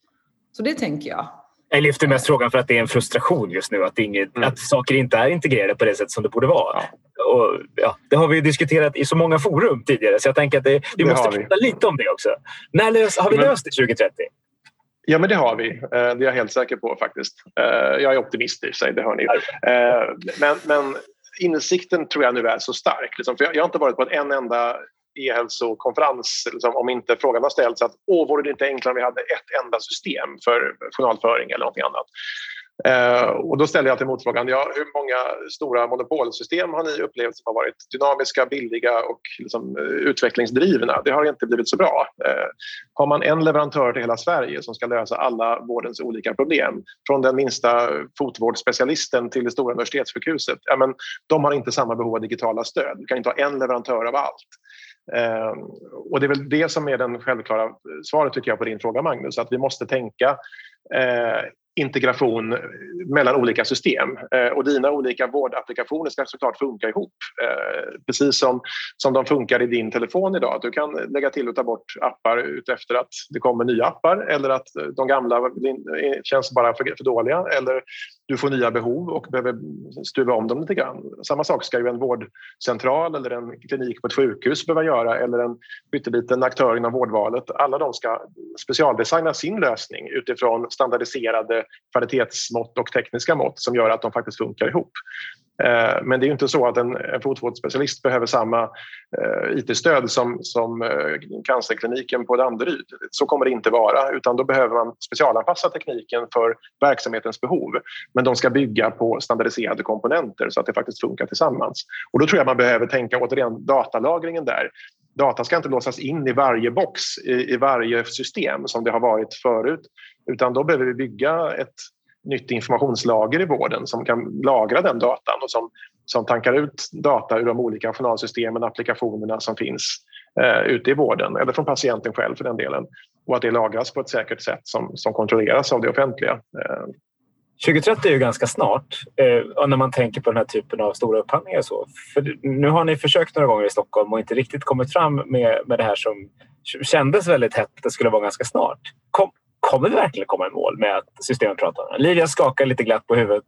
Så det tänker jag. Jag lyfter mest frågan för att det är en frustration just nu att, inget, mm. att saker inte är integrerade på det sätt som det borde vara. Ja. Och, ja, det har vi diskuterat i så många forum tidigare så jag tänker att det, vi det måste prata lite om det också. När lös, har vi men, löst det 2030? Ja, men det har vi. Eh, det är jag helt säker på faktiskt. Eh, jag är optimist i sig, det hör ni. Eh, men, men insikten tror jag nu är så stark. Liksom, för jag, har inte varit på en enda e-hälsokonferens liksom, om inte frågan har ställts att åh, vore det inte enklare om vi hade ett enda system för journalföring eller något annat. Eh, och då ställer jag till motfrågan, ja, hur många stora monopolsystem har ni upplevt som har varit dynamiska, billiga och liksom, utvecklingsdrivna? Det har inte blivit så bra. Eh, har man en leverantör till hela Sverige som ska lösa alla vårdens olika problem, från den minsta fotvårdsspecialisten till det stora universitetssjukhuset, ja, men de har inte samma behov av digitala stöd. Du kan inte ha en leverantör av allt. Ehm, och det är väl det som är den självklara svaret tycker jag på din fråga Magnus, att vi måste tänka eh, integration mellan olika system. Eh, och dina olika vårdapplikationer ska såklart funka ihop. Eh, precis som, som de funkar i din telefon idag. Du kan lägga till och ta bort appar utefter att det kommer nya appar eller att de gamla känns bara för, för dåliga eller du får nya behov och behöver stuva om dem lite grann. Samma sak ska ju en vårdcentral eller en klinik på ett sjukhus behöva göra eller en pytteliten aktör inom vårdvalet. Alla de ska specialdesigna sin lösning utifrån standardiserade kvalitetsmått och tekniska mått som gör att de faktiskt funkar ihop. Eh, men det är inte så att en, en fotvårdsspecialist behöver samma eh, IT-stöd som, som eh, cancerkliniken på Danderyd. Så kommer det inte vara, utan då behöver man specialanpassa tekniken för verksamhetens behov. Men de ska bygga på standardiserade komponenter så att det faktiskt funkar tillsammans. Och då tror jag man behöver tänka återigen datalagringen där. Data ska inte låsas in i varje box, i, i varje system som det har varit förut, utan då behöver vi bygga ett nytt informationslager i vården som kan lagra den datan och som, som tankar ut data ur de olika journalsystemen och applikationerna som finns eh, ute i vården eller från patienten själv för den delen och att det lagras på ett säkert sätt som, som kontrolleras av det offentliga. Eh. 2030 är ju ganska snart eh, när man tänker på den här typen av stora upphandlingar. Så. För nu har ni försökt några gånger i Stockholm och inte riktigt kommit fram med, med det här som kändes väldigt hett att det skulle vara ganska snart. Kom, kommer vi verkligen komma i mål med att systemet det? Livia skakar lite glatt på huvudet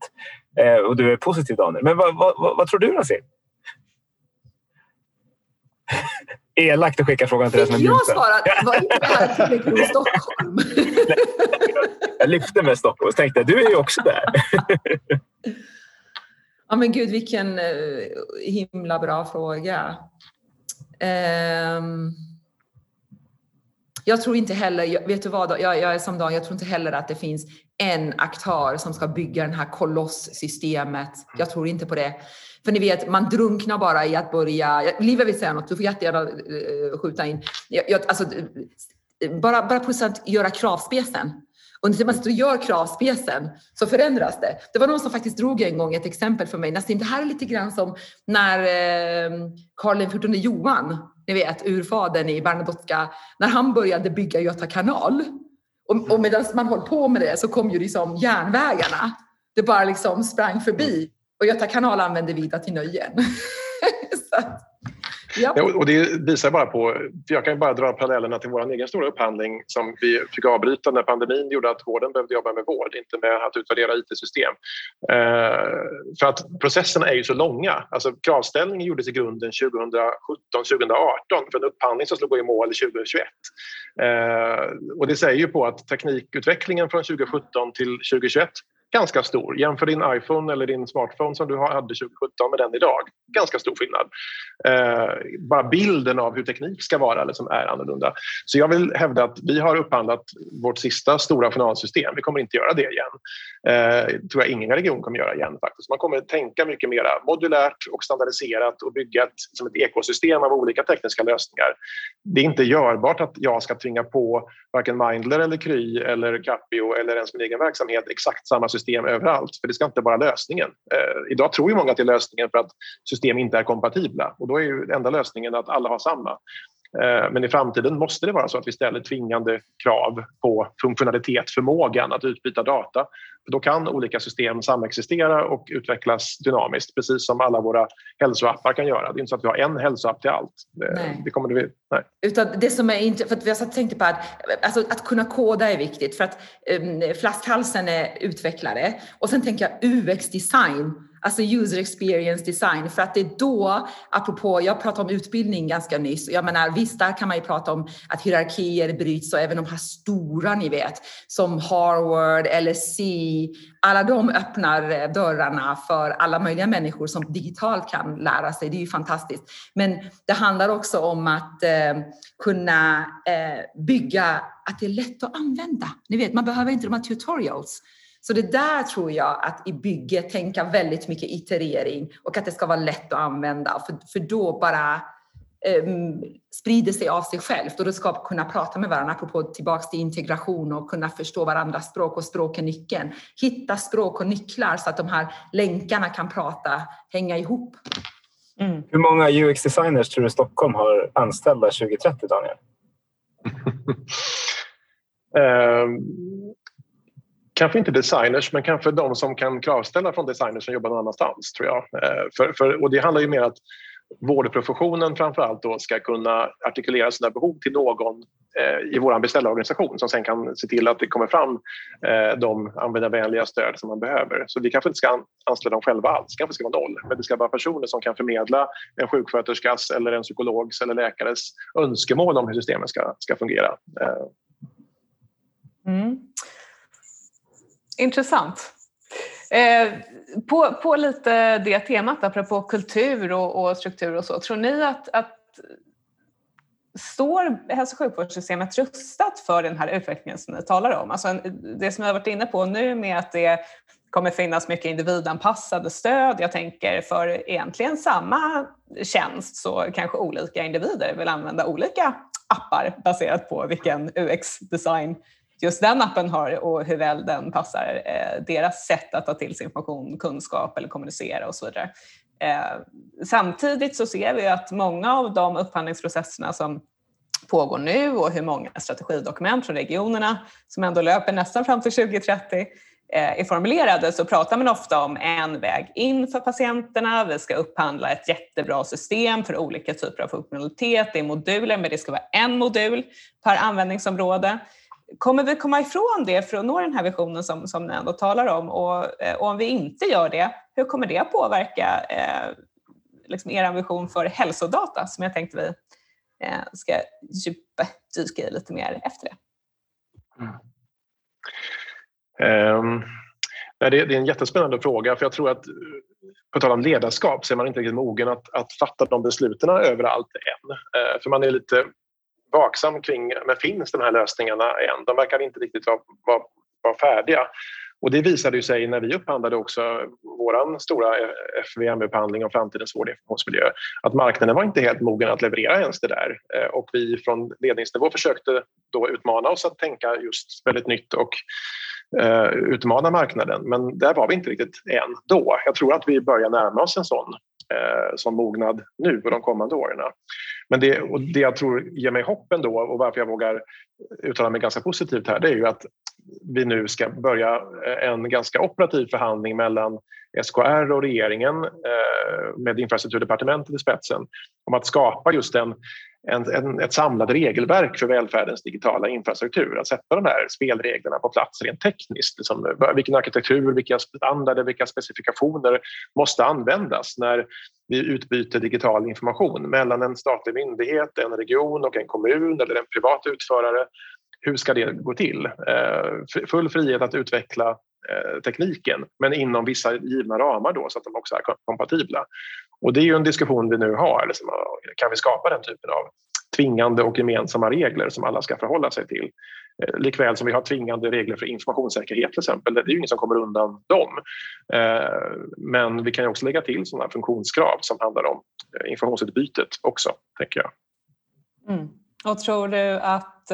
eh, och du är positiv Daniel. Men vad, vad, vad, tror du Nassim? [LAUGHS] Elakt att skicka frågan till dig som Fick jag svara? Var inte det här tillräckligt Stockholm? [LAUGHS] jag lyfte med Stockholm och tänkte du är ju också där. [LAUGHS] ja men gud vilken eh, himla bra fråga. Um... Jag tror inte heller, vet du vad, jag, jag är som Dan, jag tror inte heller att det finns en aktör som ska bygga det här kolosssystemet. Jag tror inte på det. För ni vet, man drunknar bara i att börja... Liva vill säga något, du får jättegärna uh, skjuta in. Jag, jag, alltså, bara, bara på att göra kravspecen. Och när man sitter och gör kravspecen så förändras det. Det var någon som faktiskt drog en gång ett exempel för mig. Nassim, det här är lite grann som när eh, Karl XIV Johan ni vet urfadern i Bernadotteska, när han började bygga Göta kanal. Och, och medan man höll på med det så kom ju liksom järnvägarna. Det bara liksom sprang förbi. Och Göta kanal använde vi till nöjen. [LAUGHS] så, Ja. Och det visar bara på, jag kan bara dra parallellerna till vår egen stora upphandling som vi fick avbryta när pandemin gjorde att vården behövde jobba med vård, inte med att utvärdera IT-system. Eh, för att processerna är ju så långa. Alltså, kravställningen gjordes i grunden 2017-2018 för en upphandling som skulle gå i mål 2021. Eh, och det säger ju på att teknikutvecklingen från 2017 till 2021 ganska stor. Jämför din iPhone eller din smartphone som du hade 2017 med den idag. Ganska stor skillnad. Eh, bara bilden av hur teknik ska vara liksom, är annorlunda. Så jag vill hävda att vi har upphandlat vårt sista stora journalsystem. Vi kommer inte göra det igen. Eh, tror jag ingen region kommer göra igen. faktiskt. Man kommer tänka mycket mer modulärt och standardiserat och bygga ett, som ett ekosystem av olika tekniska lösningar. Det är inte görbart att jag ska tvinga på varken Mindler eller Kry eller Capio eller ens min egen verksamhet exakt samma system överallt. För det ska inte vara lösningen. Eh, idag tror ju många att det är lösningen för att system inte är kompatibla och då är ju enda lösningen att alla har samma. Eh, men i framtiden måste det vara så att vi ställer tvingande krav på funktionalitet, förmågan att utbyta data. För då kan olika system samexistera och utvecklas dynamiskt precis som alla våra hälsoappar kan göra. Det är inte så att vi har en hälsoapp till allt. Nej. Det kommer det, nej. Utan det som är inte, för att jag tänkte på att, alltså att kunna koda är viktigt för att um, flaskhalsen är utvecklare och sen tänker jag UX-design Alltså user experience design, för att det är då, apropå, jag pratade om utbildning ganska nyss, jag menar visst, där kan man ju prata om att hierarkier bryts och även de här stora, ni vet, som Harvard LSC. Alla de öppnar eh, dörrarna för alla möjliga människor som digitalt kan lära sig. Det är ju fantastiskt. Men det handlar också om att eh, kunna eh, bygga att det är lätt att använda. Ni vet, man behöver inte de här tutorials. Så det där tror jag att i bygget tänka väldigt mycket iterering och att det ska vara lätt att använda för, för då bara um, sprider sig av sig självt och då ska kunna prata med varandra, apropå tillbaks till integration och kunna förstå varandras språk och språk är nyckeln. Hitta språk och nycklar så att de här länkarna kan prata, hänga ihop. Mm. Hur många UX-designers tror du Stockholm har anställda 2030, Daniel? um, [LAUGHS] kanske inte designers, men kanske de som kan kravställa från designers som jobbar någon annanstans. tror jag. Eh, för, för, och det handlar ju mer att vårdprofessionen framför allt då ska kunna artikulera sina behov till någon eh, i vår beställarorganisation som sen kan se till att det kommer fram eh, de användarvänliga stöd som man behöver. Så vi kanske inte ska anställa dem själva alls, det kanske ska vara noll. Men det ska vara personer som kan förmedla en sjuksköterskas eller en psykologs eller läkares önskemål om hur systemet ska, ska fungera. Eh. Mm. Intressant. Eh, på, på lite det temat, apropå kultur och, och struktur och så, tror ni att, att står hälso och sjukvårdssystemet rustat för den här utvecklingen som ni talar om? Alltså det som jag har varit inne på nu med att det kommer finnas mycket individanpassade stöd. Jag tänker för egentligen samma tjänst så kanske olika individer vill använda olika appar baserat på vilken UX-design just den appen har och hur väl den passar eh, deras sätt att ta till sig information, kunskap eller kommunicera och så vidare. Eh, samtidigt så ser vi att många av de upphandlingsprocesserna som pågår nu och hur många strategidokument från regionerna som ändå löper nästan fram till 2030 eh, är formulerade så pratar man ofta om en väg in för patienterna. Vi ska upphandla ett jättebra system för olika typer av funktionalitet. Det är moduler, men det ska vara en modul per användningsområde. Kommer vi komma ifrån det för att nå den här visionen som, som ni ändå talar om? Och, eh, och om vi inte gör det, hur kommer det påverka eh, liksom er vision för hälsodata som jag tänkte vi eh, ska djupdyka i lite mer efter det? Mm. Um, det, är, en jättespännande fråga för jag tror att på tal om ledarskap så är man inte riktigt mogen att, att fatta de besluten överallt än. Uh, för man är lite vaksam kring, men finns de här lösningarna än? De verkar inte riktigt vara, vara, vara färdiga. Och det visade sig när vi upphandlade också vår stora eh, FVM-upphandling om framtidens vård och informationsmiljö att marknaden var inte helt mogen att leverera ens det där. Eh, och vi från ledningsnivå försökte då utmana oss att tänka just väldigt nytt och eh, utmana marknaden. Men där var vi inte riktigt än då. Jag tror att vi börjar närma oss en sån Eh, som mognad nu och de kommande åren. Men det, och det jag tror ger mig hopp ändå och varför jag vågar uttala mig ganska positivt här det är ju att vi nu ska börja en ganska operativ förhandling mellan SKR och regeringen eh, med infrastrukturdepartementet i spetsen om att skapa just en en, en, ett samlat regelverk för välfärdens digitala infrastruktur. Att sätta de här spelreglerna på plats rent tekniskt. Liksom, vilken arkitektur, vilka standarder, vilka specifikationer måste användas när vi utbyter digital information mellan en statlig myndighet, en region och en kommun eller en privat utförare. Hur ska det gå till? Eh, full frihet att utveckla Eh, tekniken men inom vissa givna ramar då, så att de också är kompatibla. Och det är ju en diskussion vi nu har. Liksom, kan vi skapa den typen av tvingande och gemensamma regler som alla ska förhålla sig till? Eh, likväl som vi har tvingande regler för informationssäkerhet till exempel. Det är ju ingen som kommer undan dem. Eh, men vi kan ju också lägga till sådana funktionskrav som handlar om eh, informationsutbytet också, tänker jag. Mm. Och tror du att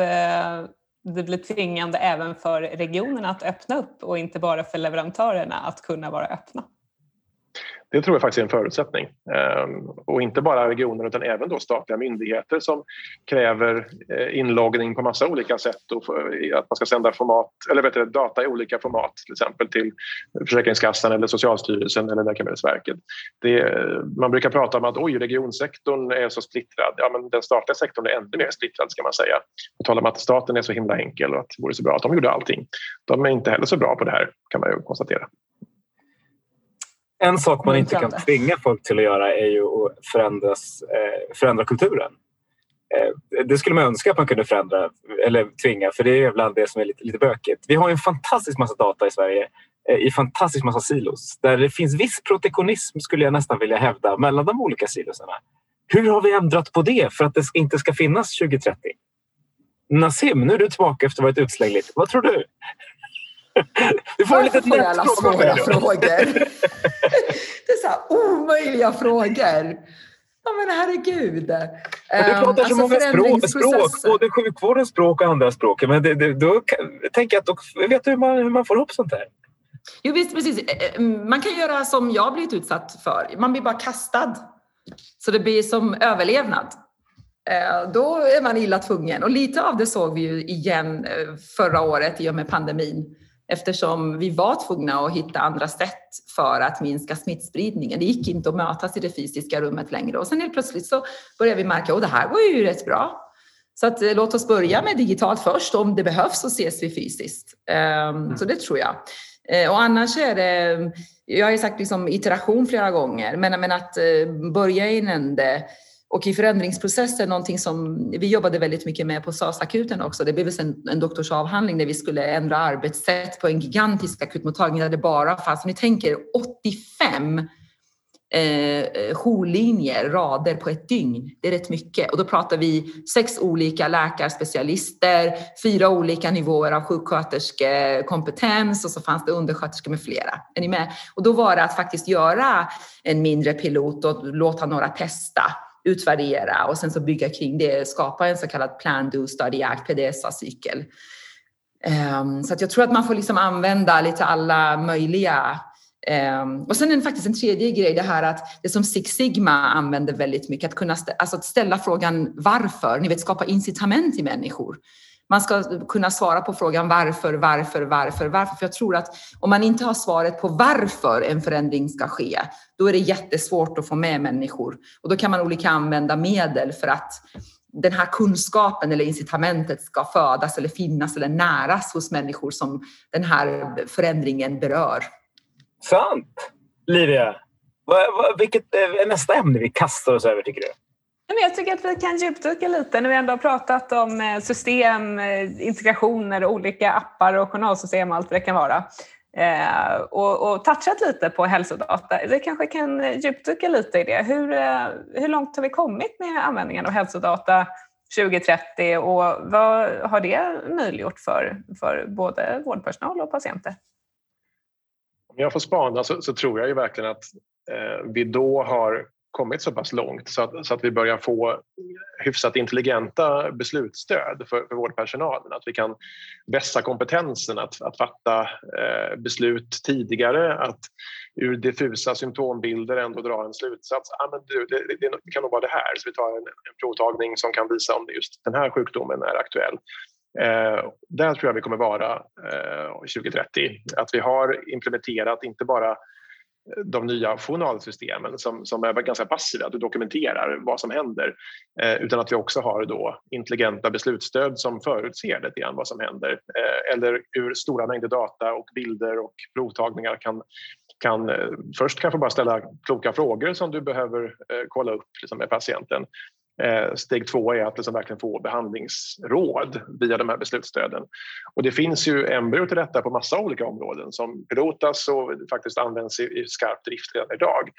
det blir tvingande även för regionerna att öppna upp och inte bara för leverantörerna att kunna vara öppna? Det tror jag faktiskt är en förutsättning. Ehm, och inte bara regioner utan även då statliga myndigheter som kräver eh, inloggning på massa olika sätt och att man ska sända format, eller vet du, data i olika format till exempel till Försäkringskassan eller Socialstyrelsen eller Läkemedelsverket. Det, man brukar prata om att oj, regionsektorn är så splittrad. Ja, men den statliga sektorn är ännu mer splittrad ska man säga. Och tala om att staten är så himla enkel och att det vore så bra att de gjorde allting. De är inte heller så bra på det här kan man ju konstatera. En sak man inte kan tvinga folk till att göra är ju att förändras, eh, förändra kulturen. Eh, det skulle man önska att man kunde förändra eller tvinga för det är ibland det som är lite, lite bökigt. Vi har en fantastisk massa data i Sverige eh, i fantastisk massa silos där det finns viss protektionism skulle jag nästan vilja hävda mellan de olika silosarna. Hur har vi ändrat på det för att det inte ska finnas 2030? Nassim, nu är du tillbaka efter att varit utslängd lite. Vad tror du? Du får Varför får jag alla svåra frågor? [LAUGHS] Det är så här omöjliga frågor. Ja men herregud. du pratar så alltså många språk, språk, både sjukvårdens språk och andra språk. Men det, det, då tänker jag att då vet du hur man, hur man får ihop sånt här. Jo visst, precis. Eh, eh, man kan göra som jag blivit utsatt för. Man blir bara kastad. Så det blir som överlevnad. Eh, då är man illa tvungen. Och lite av det såg vi ju igen förra året i och med pandemin. Eftersom vi var tvungna att hitta andra sätt för att minska smittspridningen. Det gick inte att mötas i det fysiska rummet längre och sen helt plötsligt så började vi märka att det här går ju rätt bra. Så att, eh, låt oss börja med digitalt först. Om det behövs så ses vi fysiskt. Um, så det tror jag. Uh, och annars är det, jag har ju sagt liksom iteration flera gånger, men, men att uh, börja i en ände och i förändringsprocessen, någonting som vi jobbade väldigt mycket med på SAS-akuten också. Det blev en, en doktorsavhandling där vi skulle ändra arbetssätt på en gigantisk akutmottagning där det bara fanns, ni tänker 85 eh, jourlinjer, rader på ett dygn. Det är rätt mycket. Och då pratar vi sex olika läkarspecialister, fyra olika nivåer av sjuksköterskekompetens och så fanns det undersköterskor med flera. Är ni med? Och då var det att faktiskt göra en mindre pilot och låta några testa utvärdera och sen så bygga kring det, skapa en så kallad plan, do, study, act, PDSA-cykel. Um, ehm, så att jag tror att man får liksom använda lite alla möjliga um, och sen en, faktiskt en tredje grej, det här att det som Six Sigma använder väldigt mycket, att kunna stä, alltså att ställa frågan varför, ni vet skapa incitament i människor. Man ska kunna svara på frågan varför, varför, varför, varför. För jag tror att om man inte har svaret på varför en förändring ska ske, då är det jättesvårt att få med människor. Och då kan man olika använda medel för att den här kunskapen eller incitamentet ska födas eller finnas eller näras hos människor som den här förändringen berör. Sant! Livia, vilket är nästa ämne vi kastar oss över tycker du? Jag tycker att vi kan djupdyka lite när vi ändå har pratat om eh, system, eh, integrationer, olika appar och journalsystem och allt vad det kan vara. Eh, och, och touchat lite på hälsodata. Vi kanske kan djupdyka lite i det. Hur, hur långt har vi kommit med användningen av hälsodata 2030 och vad har det möjliggjort för, för både vårdpersonal och patienter? Om jag får spana så, så tror jag ju verkligen att eh, vi då har kommit så pass långt så att, så att vi börjar få hyfsat intelligenta beslutsstöd för, för vårdpersonalen. Att vi kan vässa kompetensen att, att fatta eh, beslut tidigare, att ur diffusa symptombilder ändå dra en slutsats. Ah, men du, det, det, det kan nog vara det här, så vi tar en, en provtagning som kan visa om just den här sjukdomen är aktuell. Eh, där tror jag vi kommer vara eh, 2030. Att vi har implementerat inte bara de nya journalsystemen som, som är ganska passiva, att du dokumenterar vad som händer eh, utan att vi också har då intelligenta beslutsstöd som förutser lite grann vad som händer eh, eller hur stora mängder data och bilder och provtagningar kan, kan eh, först kanske bara ställa kloka frågor som du behöver eh, kolla upp liksom, med patienten. Eh, steg två är att liksom verkligen få behandlingsråd via de här beslutsstöden. Och det finns ju embryo till detta på massa olika områden som pilotas och faktiskt används i, i skarp drift redan idag.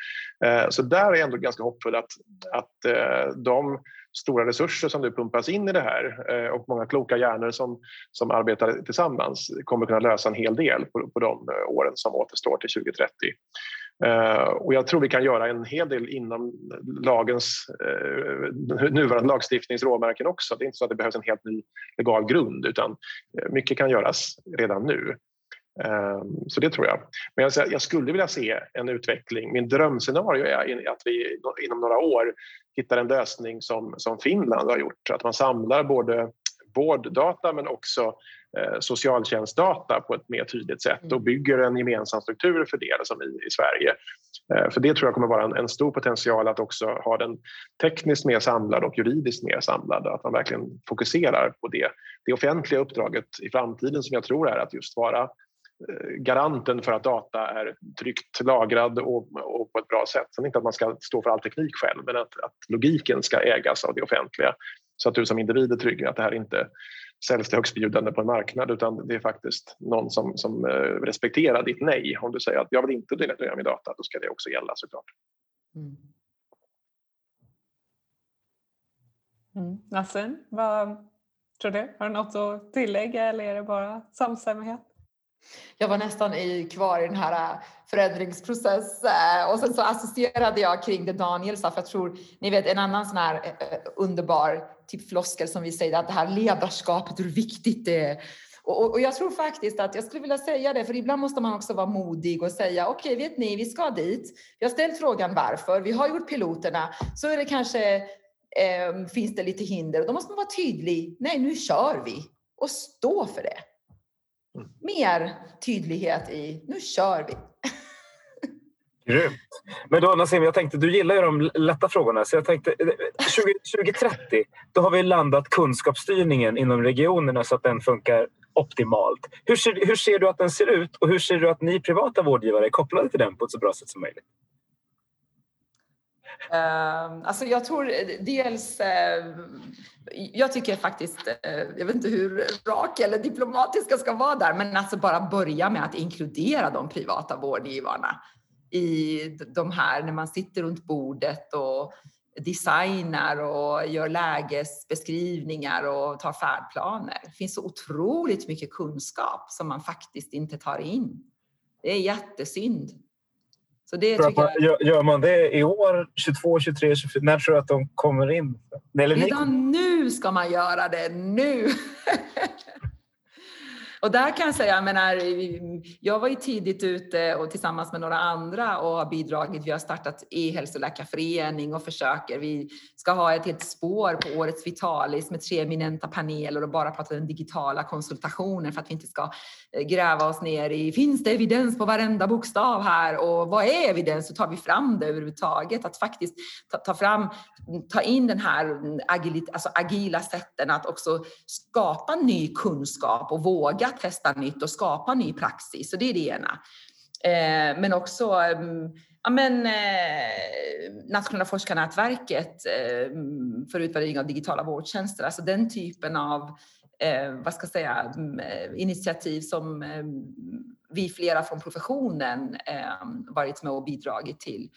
Eh, så där är jag ändå ganska hoppfull att, att eh, de stora resurser som nu pumpas in i det här och många kloka hjärnor som, som arbetar tillsammans kommer kunna lösa en hel del på, på de åren som återstår till 2030. Eh, och jag tror vi kan göra en hel del inom lagens eh, nuvarande lagstiftningsråmärken också. Det är inte så att det behövs en helt ny legal grund utan eh, mycket kan göras redan nu. Eh, så det tror jag. Men jag skulle vilja se en utveckling. Min drömscenario är att vi inom några år hittar en lösning som, som Finland har gjort. Att man samlar både vårddata men också socialtjänstdata på ett mer tydligt sätt och mm. bygger en gemensam struktur för det som i, i Sverige. Eh, för det tror jag kommer vara en, en, stor potential att också ha den tekniskt mer samlad och juridiskt mer samlad. Att man verkligen fokuserar på det, det offentliga uppdraget i framtiden som jag tror är att just vara eh, garanten för att data är tryggt lagrad och, och, på ett bra sätt. Sen inte att man ska stå för all teknik själv men att, att logiken ska ägas av det offentliga så att du som individ är trygg att det här inte säljs till högstbjudande på en marknad utan det är faktiskt någon som, som eh, respekterar ditt nej. Om du säger att jag vill inte dela min data, då ska det också gälla såklart. Mm. Mm. Nassim, vad tror du? Har du något att tillägga eller är det bara samstämmighet? Jag var nästan i, kvar i den här äh, förändringsprocessen eh, och sen så associerade jag kring det Daniel sa, för jag tror, ni vet en annan sån här eh, eh, underbar typ floskel som vi säger, att det här ledarskapet, hur viktigt det är. Och, och, jag tror faktiskt att jag skulle vilja säga det, för ibland måste man också vara modig och säga okej, okay, vet ni, vi ska dit. Vi har ställt frågan varför. Vi har gjort piloterna. Så är det kanske eh, finns det lite hinder och då måste man vara tydlig. Nej, nu kör vi och stå för det mm. mer tydlighet i nu kör vi. [LAUGHS] Grymt. Men då Nassim, jag tänkte, du gillar ju de lätta frågorna. Så jag tänkte, 20, 2030, då har vi landat kunskapsstyrningen inom regionerna så att den funkar optimalt. Hur ser, hur ser du att den ser ut och hur ser du att ni privata vårdgivare är kopplade till den på ett så bra sätt som möjligt? Uh, alltså jag tror eh, dels, uh, jag tycker faktiskt, uh, jag vet inte hur rak eller diplomatisk jag ska vara där, men alltså bara börja med att inkludera de privata vårdgivarna i de här, när man sitter runt bordet och designar och gör lägesbeskrivningar och tar färdplaner. Det finns så otroligt mycket kunskap som man faktiskt inte tar in. Det är jättesynd. Så det jag... Gör man det i år, 22, 23, 24? När tror du att de kommer in? Eller Redan nu ska man göra det, nu! [LAUGHS] Och där kan jag säga, jag menar, jag var ju tidigt ute och tillsammans med några andra och har bidragit. Vi har startat e-hälsoläkarförening och försöker. Vi ska ha ett helt spår på årets Vitalis med tre eminenta paneler och bara prata den digitala konsultationen för att vi inte ska eh, gräva oss ner i finns det evidens på varenda bokstav här och vad är evidens? Så tar vi fram det överhuvudtaget. Att faktiskt ta, ta fram, ta in den här mm, agilit, alltså agila sätten att också skapa ny kunskap och våga testa nytt och skapa ny praxis. Så det är det ena. Eh, men också mm, ja, men, eh, Nationella forskarnätverket eh, för utvärdering av digitala vårdtjänster. Alltså den typen av eh, vad ska jag säga, mm, eh, initiativ som eh, vi flera från professionen varit med och bidragit till.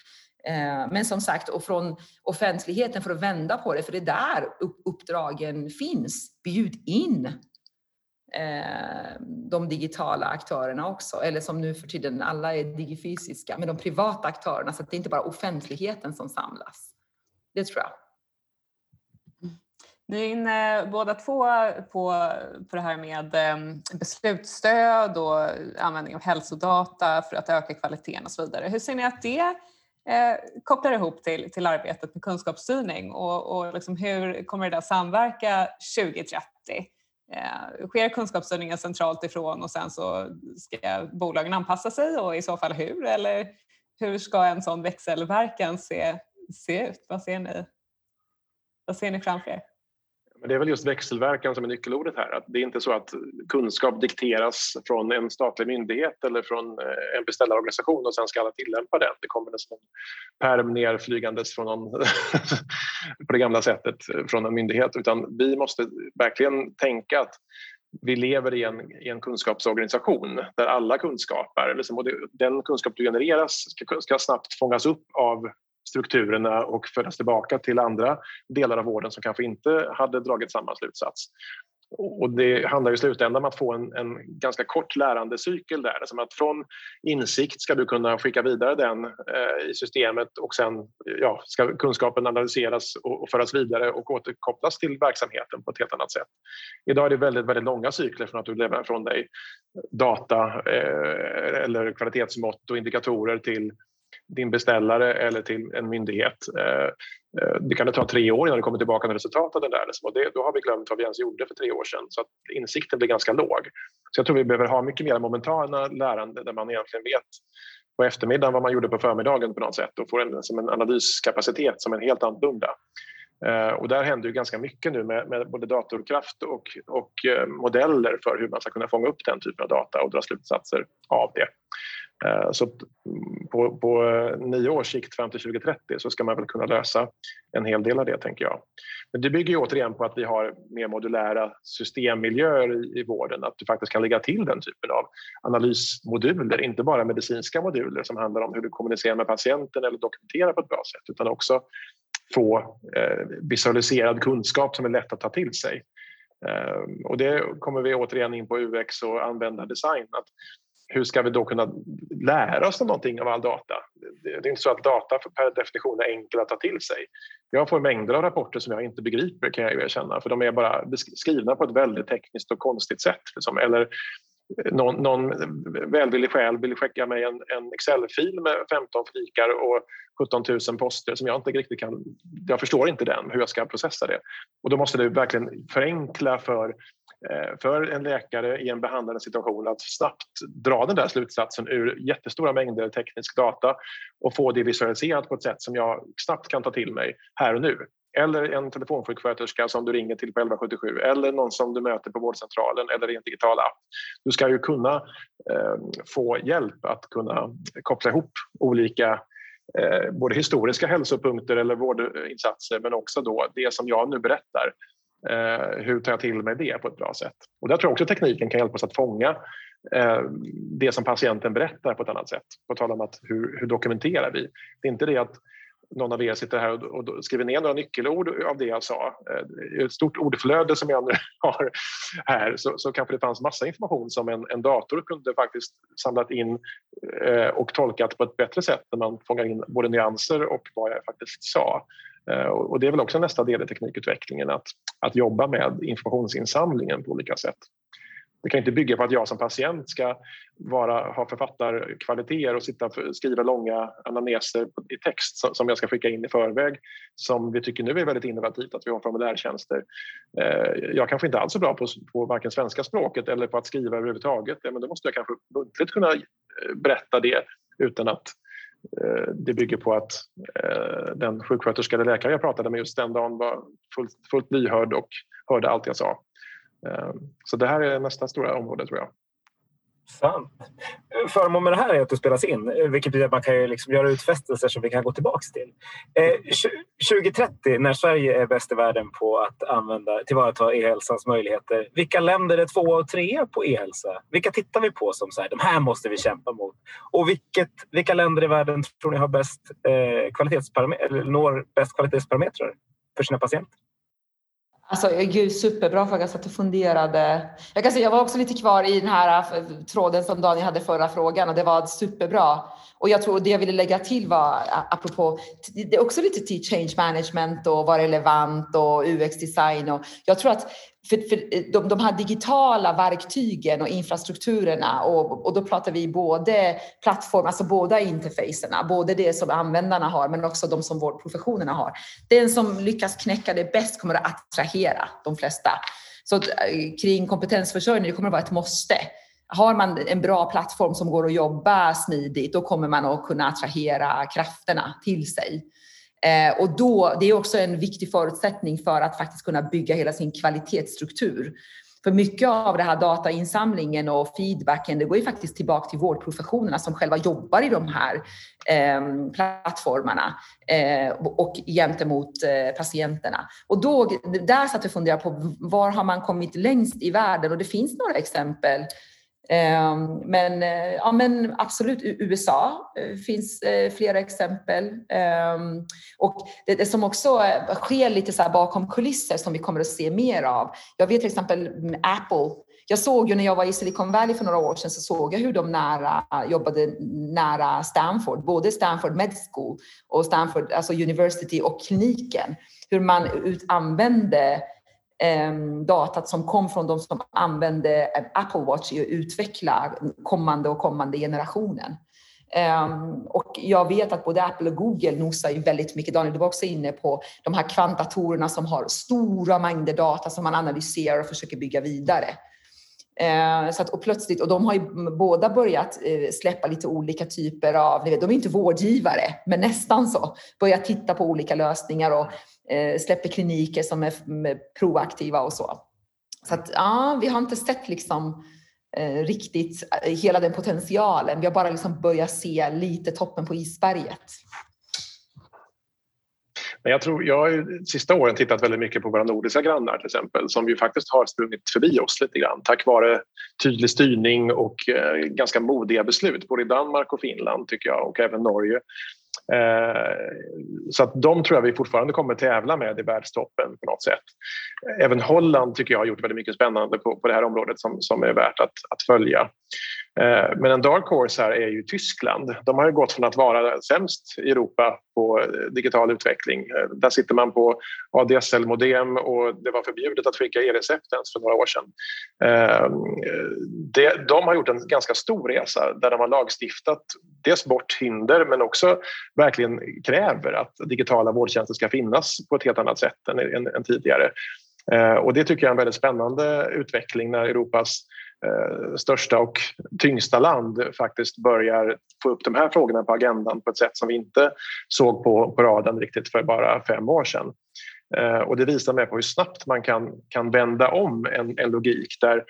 Men som sagt, och från offentligheten för att vända på det, för det är där uppdragen finns. Bjud in Eh, de digitala aktörerna också, eller som nu för tiden alla är digifysiska, men de privata aktörerna så att det är inte bara offentligheten som samlas. Det tror jag. Ni är inne båda två på, på det här med eh, beslutsstöd och användning av hälsodata för att öka kvaliteten och så vidare. Hur ser ni att det eh, kopplar ihop till, till arbetet med kunskapsstyrning och, och liksom hur kommer det att samverka 2030? Eh, sker kunskapsstyrningen centralt ifrån och sen så ska bolagen anpassa sig och i så fall hur? Eller hur ska en sån växelverkan se, se ut? Vad ser ni, vad ser ni framför er? Men det är väl just växelverkan som är nyckelordet här. Att det är inte så att kunskap dikteras från en statlig myndighet eller från eh, en beställarorganisation och sen ska alla tillämpa den. Det kommer som en ner flygandes från någon [LAUGHS] på det gamla sättet eh, från en myndighet. Utan vi måste verkligen tänka att vi lever i en, i en kunskapsorganisation där alla kunskaper, liksom, och det, den kunskap du genereras ska, ska snabbt fångas upp av strukturerna och föras tillbaka till andra delar av vården som kanske inte hade dragit samma slutsats. Och det handlar i slutändan om att få en, en ganska kort lärandecykel där. Som att från insikt ska du kunna skicka vidare den eh, i systemet och sen ja, ska kunskapen analyseras och, och föras vidare och återkopplas till verksamheten på ett helt annat sätt. Idag är det väldigt, väldigt långa cykler från att du levererar från dig data eh, eller kvalitetsmått och indikatorer till din beställare eller till en myndighet. Eh, eh, det kan ta tre år innan det kommer tillbaka med resultat av den där. Och det, då har vi glömt vad vi ens gjorde för tre år sedan. Så att insikten blir ganska låg. Så jag tror vi behöver ha mycket mer momentana lärande där man egentligen vet på eftermiddagen vad man gjorde på förmiddagen på något sätt och får en, som en analyskapacitet som är helt annorlunda. Eh, och där händer ju ganska mycket nu med, med både datorkraft och, och modeller för hur man ska kunna fånga upp den typen av data och dra slutsatser av det. Eh, så mm, på, på eh, nio års sikt fram till 2030 så ska man väl kunna lösa en hel del av det, tänker jag. Men det bygger ju återigen på att vi har mer modulära systemmiljöer i, i vården, att du faktiskt kan lägga till den typen av analysmoduler, inte bara medicinska moduler som handlar om hur du kommunicerar med patienten eller dokumenterar på ett bra sätt, utan också få eh, visualiserad kunskap som är lätt att ta till sig. Eh, och det kommer vi återigen in på UX och användardesign. Att hur ska vi då kunna lära oss någonting av all data? Det är inte så att data per definition är enkel att ta till sig. Jag får mängder av rapporter som jag inte begriper kan jag erkänna för de är bara skrivna på ett väldigt tekniskt och konstigt sätt. Liksom. Eller eh, någon, någon välvillig själ vill skicka mig en, en Excel-fil med 15 flikar och 17 000 poster som jag inte riktigt kan... Jag förstår inte den, hur jag ska processa det. Och då måste du verkligen förenkla för Eh, för en läkare i en behandlande situation att snabbt dra den där slutsatsen ur jättestora mängder teknisk data och få det visualiserat på ett sätt som jag snabbt kan ta till mig här och nu. Eller en telefonsjuksköterska som du ringer till på 1177 eller någon som du möter på vårdcentralen eller i en digital app. Du ska ju kunna eh, få hjälp att kunna koppla ihop olika eh, både historiska hälsopunkter eller vårdinsatser men också då det som jag nu berättar Eh, hur tar jag till mig det på ett bra sätt? Och där tror jag också tekniken kan hjälpa oss att fånga eh, det som patienten berättar på ett annat sätt. På tal om att hur, hur dokumenterar vi? Det är inte det att någon av er sitter här och, och skriver ner några nyckelord av det jag sa. Eh, ett stort ordflöde som jag nu [LAUGHS] har här så, så kanske det fanns massa information som en, en dator kunde faktiskt samlat in eh, och tolkat på ett bättre sätt när man fångar in både nyanser och vad jag faktiskt sa. Eh, och det är väl också nästa del i teknikutvecklingen, att, att jobba med informationsinsamlingen på olika sätt. Det kan inte bygga på att jag som patient ska vara, ha författarkvaliteter och sitta och skriva långa anamneser i text som jag ska skicka in i förväg som vi tycker nu är väldigt innovativt att vi har formulärtjänster. Eh, jag kanske inte alls är bra på, på varken svenska språket eller på att skriva överhuvudtaget. Men då måste jag kanske muntligt kunna eh, berätta det utan att eh, det bygger på att den sjuksköterska eller läkare jag pratade med just den dagen var fullt, fullt lyhörd och hörde allt jag sa. Ehm, så det här är nästa stora område tror jag. Sant. Förmån med det här är att det spelas in, vilket betyder att man kan liksom göra utfästelser som vi kan gå tillbaka till. Eh, 2030, när Sverige är bäst i världen på att använda, tillvarata e-hälsans möjligheter, vilka länder är två och tre på e-hälsa? Vilka tittar vi på som så här, de här måste vi kämpa mot? Och vilket, vilka länder i världen tror ni har bäst, eh, kvalitetsparametrar, når bäst kvalitetsparametrar för sina patienter? Alltså, gud, superbra fråga. Jag satt och funderade. Jag kan säga, jag var också lite kvar i den här eh, tråden som Daniel hade förra frågan och det var superbra. Och jag tror det jag ville lägga till var, apropå, det är också lite till change management och vara relevant och UX-design. Och jag tror att för, för eh, de, de här digitala verktygen och infrastrukturerna och, och då pratar vi både plattform, alltså båda interfacerna, både det som användarna har men också de som vårdprofessionerna har. Den som lyckas knäcka det bäst kommer att attrahera de flesta. Så eh, kring kompetensförsörjning, det kommer att vara ett måste. Har man en bra plattform som går att jobba smidigt, då kommer man att kunna attrahera krafterna till sig. Eh, och då, det är också en viktig förutsättning för att faktiskt kunna bygga hela sin kvalitetsstruktur. För mycket av den här datainsamlingen och feedbacken, det går ju faktiskt tillbaka till vårdprofessionerna som själva jobbar i de här eh, plattformarna eh, och gentemot eh, patienterna. Och då, där satt jag och funderade på var har man kommit längst i världen? Och det finns några exempel Ehm, men, eh, ja, men absolut, USA eh, finns eh, flera exempel. Ehm, och det, det som också sker lite så bakom kulisser som vi kommer att se mer av. Jag vet till exempel Apple jag såg ju när jag var i Silicon Valley för några år sedan så såg jag hur de nära, jobbade nära Stanford, både Stanford Med School och Stanford alltså University och kliniken. Hur man ut, använde Ehm, datat som kom från de som använde Apple Watch i att utveckla kommande och kommande generationen. Um, och jag vet att både Apple och Google nosar ju väldigt mycket, Daniel du var också inne på de här kvantatorerna som har stora mängder data som man analyserar och försöker bygga vidare. Eh, så att, och plötsligt, och de har ju båda börjat eh, släppa lite olika typer av, ni vet, de är inte vårdgivare, men nästan så, börjat titta på olika lösningar och eh, släpper kliniker som är proaktiva och så. Så att ja, vi har inte sett liksom riktigt hela den potentialen. Vi har bara liksom börjat se lite toppen på isberget. Men jag, tror, jag har sista åren tittat väldigt mycket på våra nordiska grannar till exempel som ju faktiskt har sprungit förbi oss lite grann tack vare tydlig styrning och eh, ganska modiga beslut både i Danmark och Finland tycker jag och även Norge Eh, så att de tror jag vi fortfarande kommer tävla med i världstoppen på något sätt. Även Holland tycker jag har gjort väldigt mycket spännande på, på det här området som, som är värt att, att följa. Eh, men en dark horse här är ju Tyskland. De har ju gått från att vara sämst i Europa på eh, digital utveckling. Eh, där sitter man på ADSL-modem och det var förbjudet att skicka e-recept ens för några år sedan. De har gjort en ganska stor resa där de har lagstiftat dels bort hinder men också verkligen kräver att digitala vårdtjänster ska finnas på ett helt annat sätt än, än tidigare. Och det tycker jag är en väldigt spännande utveckling när Europas Eh, största och tyngsta land faktiskt börjar få upp de här frågorna på agendan på ett sätt som vi inte såg på, på raden riktigt för bara fem år sedan. Eh, och det visar mig på hur snabbt man kan, kan vända om en, en logik där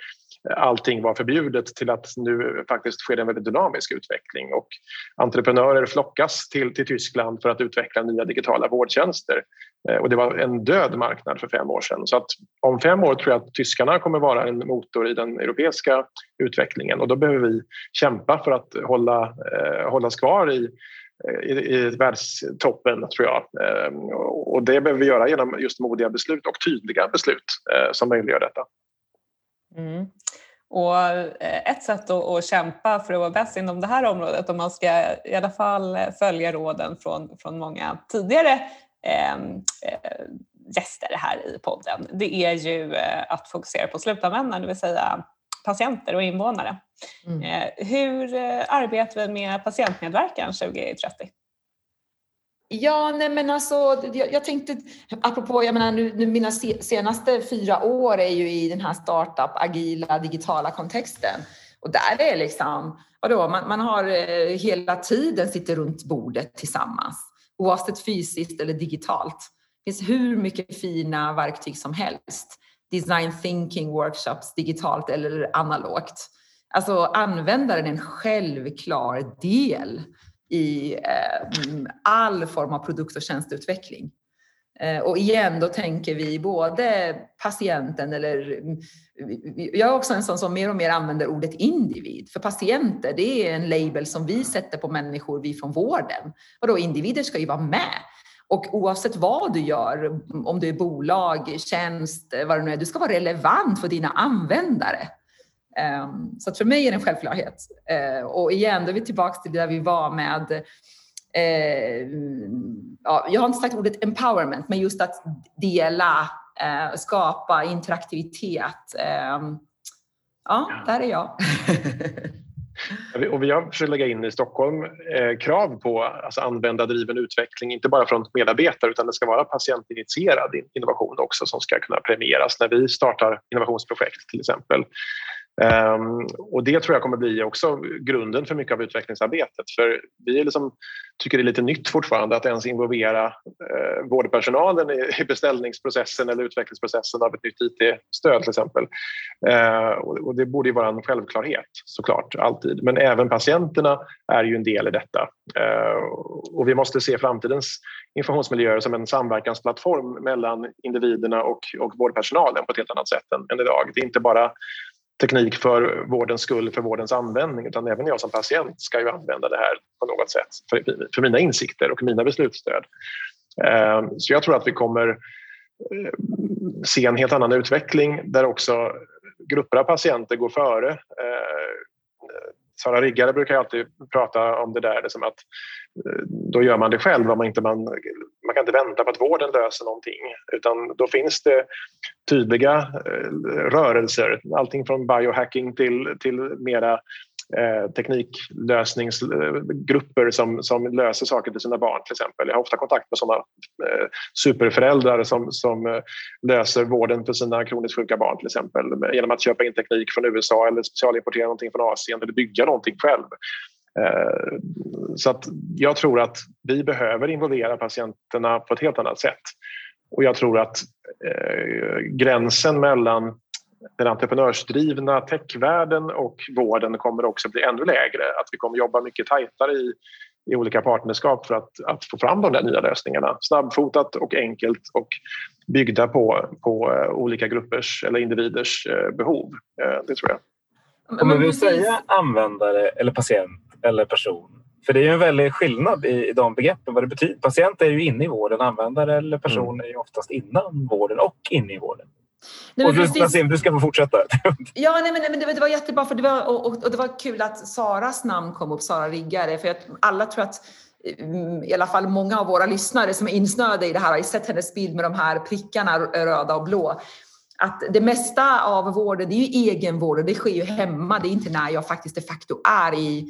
allting var förbjudet till att nu faktiskt sker en väldigt dynamisk utveckling och entreprenörer flockas till, till Tyskland för att utveckla nya digitala vårdtjänster. Eh, och det var en död marknad för fem år sedan. Så att om fem år tror jag att tyskarna kommer vara en motor i den europeiska utvecklingen och då behöver vi kämpa för att hålla, eh, hållas kvar i eh, i, i världstoppen, tror jag. Eh, och det behöver vi göra genom just modiga beslut och tydliga beslut eh, som möjliggör detta. Mm. Och eh, ett sätt att, kämpa för att vara bäst inom det här området, om man ska i alla fall följa råden från, från många tidigare ehm, eh, gäster här i podden, det är ju eh, att fokusera på slutanvändare, det vill säga patienter och invånare. Mm. Eh, hur arbetar vi med patientmedverkan 2030? Ja, nej men alltså, jag, jag tänkte, apropå, jag menar nu, nu, mina senaste fyra år är ju i den här startup, agila, digitala kontexten. Och där är liksom, vadå, man, man har eh, hela tiden sitter runt bordet tillsammans, oavsett fysiskt eller digitalt. Det finns hur mycket fina verktyg som helst. Design thinking workshops, digitalt eller analogt. Alltså användaren är en självklar del i eh, all form av produkt och tjänsteutveckling. Eh, och igen, då tänker vi både patienten eller jag är också en sån som mer och mer använder ordet individ. För patienter, det är en label som vi sätter på människor, vi från vården. Och då individer ska ju vara med. Och oavsett vad du gör, om du är bolag, tjänst, vad det nu är, du ska vara relevant för dina användare. Ehm, så för mig är det en självklarhet. Ehm, och igen, då är vi tillbaka till där vi var med eh, ja, jag har inte sagt ordet empowerment, men just att dela, eh, skapa interaktivitet. Ehm, ja, där är jag. [LAUGHS] Och vi har försökt lägga in i Stockholm eh, krav på alltså användardriven utveckling, inte bara från medarbetare utan det ska vara patientinitierad innovation också som ska kunna premieras när vi startar innovationsprojekt till exempel. Um, och det tror jag kommer bli också grunden för mycket av utvecklingsarbetet. För vi liksom, tycker det är lite nytt fortfarande att ens involvera uh, vårdpersonalen i, i beställningsprocessen eller utvecklingsprocessen av ett nytt IT-stöd till exempel. Uh, och, det borde ju vara en självklarhet såklart, alltid. Men även patienterna är ju en del i detta. Uh, och vi måste se framtidens informationsmiljöer som en samverkansplattform mellan individerna och, och vårdpersonalen på ett helt annat sätt än, än idag. Det är inte bara teknik för vårdens skull, för vårdens användning utan även jag som patient ska ju använda det här på något sätt för, för mina insikter och mina beslutsstöd. Eh, så jag tror att vi kommer eh, se en helt annan utveckling där också grupper av patienter går före. Eh, Sara Riggare brukar alltid prata om det där, som att eh, då gör man det själv. Om man, inte, man, man kan inte vänta på att vården löser någonting utan då finns det tydliga eh, rörelser. Allting från biohacking till, till mera eh, tekniklösningsgrupper som, som löser saker till sina barn till exempel. Jag har ofta kontakt med sådana eh, superföräldrar som, som eh, löser vården för sina kroniskt sjuka barn till exempel genom att köpa in teknik från USA eller specialimportera någonting från Asien eller bygga någonting själv. Eh, så att jag tror att vi behöver involvera patienterna på ett helt annat sätt. Och jag tror att eh, gränsen mellan den entreprenörsdrivna techvärlden och vården kommer också bli ännu lägre. Att vi kommer jobba mycket tajtare i, i olika partnerskap för att, att få fram de där nya lösningarna. Snabbfotat och enkelt och byggda på, på uh, olika gruppers eller individers uh, behov. Uh, det tror jag. Kommer vi säga användare eller patient eller person? För det är ju en väldig skillnad i, i de begreppen. Vad det betyder. Patient är ju inne i vården, användare eller person mm. är ju oftast innan vården och inne i vården. Nej, och du, precis... Nassim, du ska få fortsätta. [LAUGHS] ja, nej, men, nej, men det, det, var jättebra för det var, och, och, och, det var kul att Saras namn kom upp, Sara Riggare. För att alla tror att mm, i alla fall många av våra lyssnare som är insnöade i det här har sett hennes bild med de här prickarna, röda och blå. Att det mesta av vården, det är ju egenvård och det sker ju hemma. Det är inte när jag faktiskt de facto är i,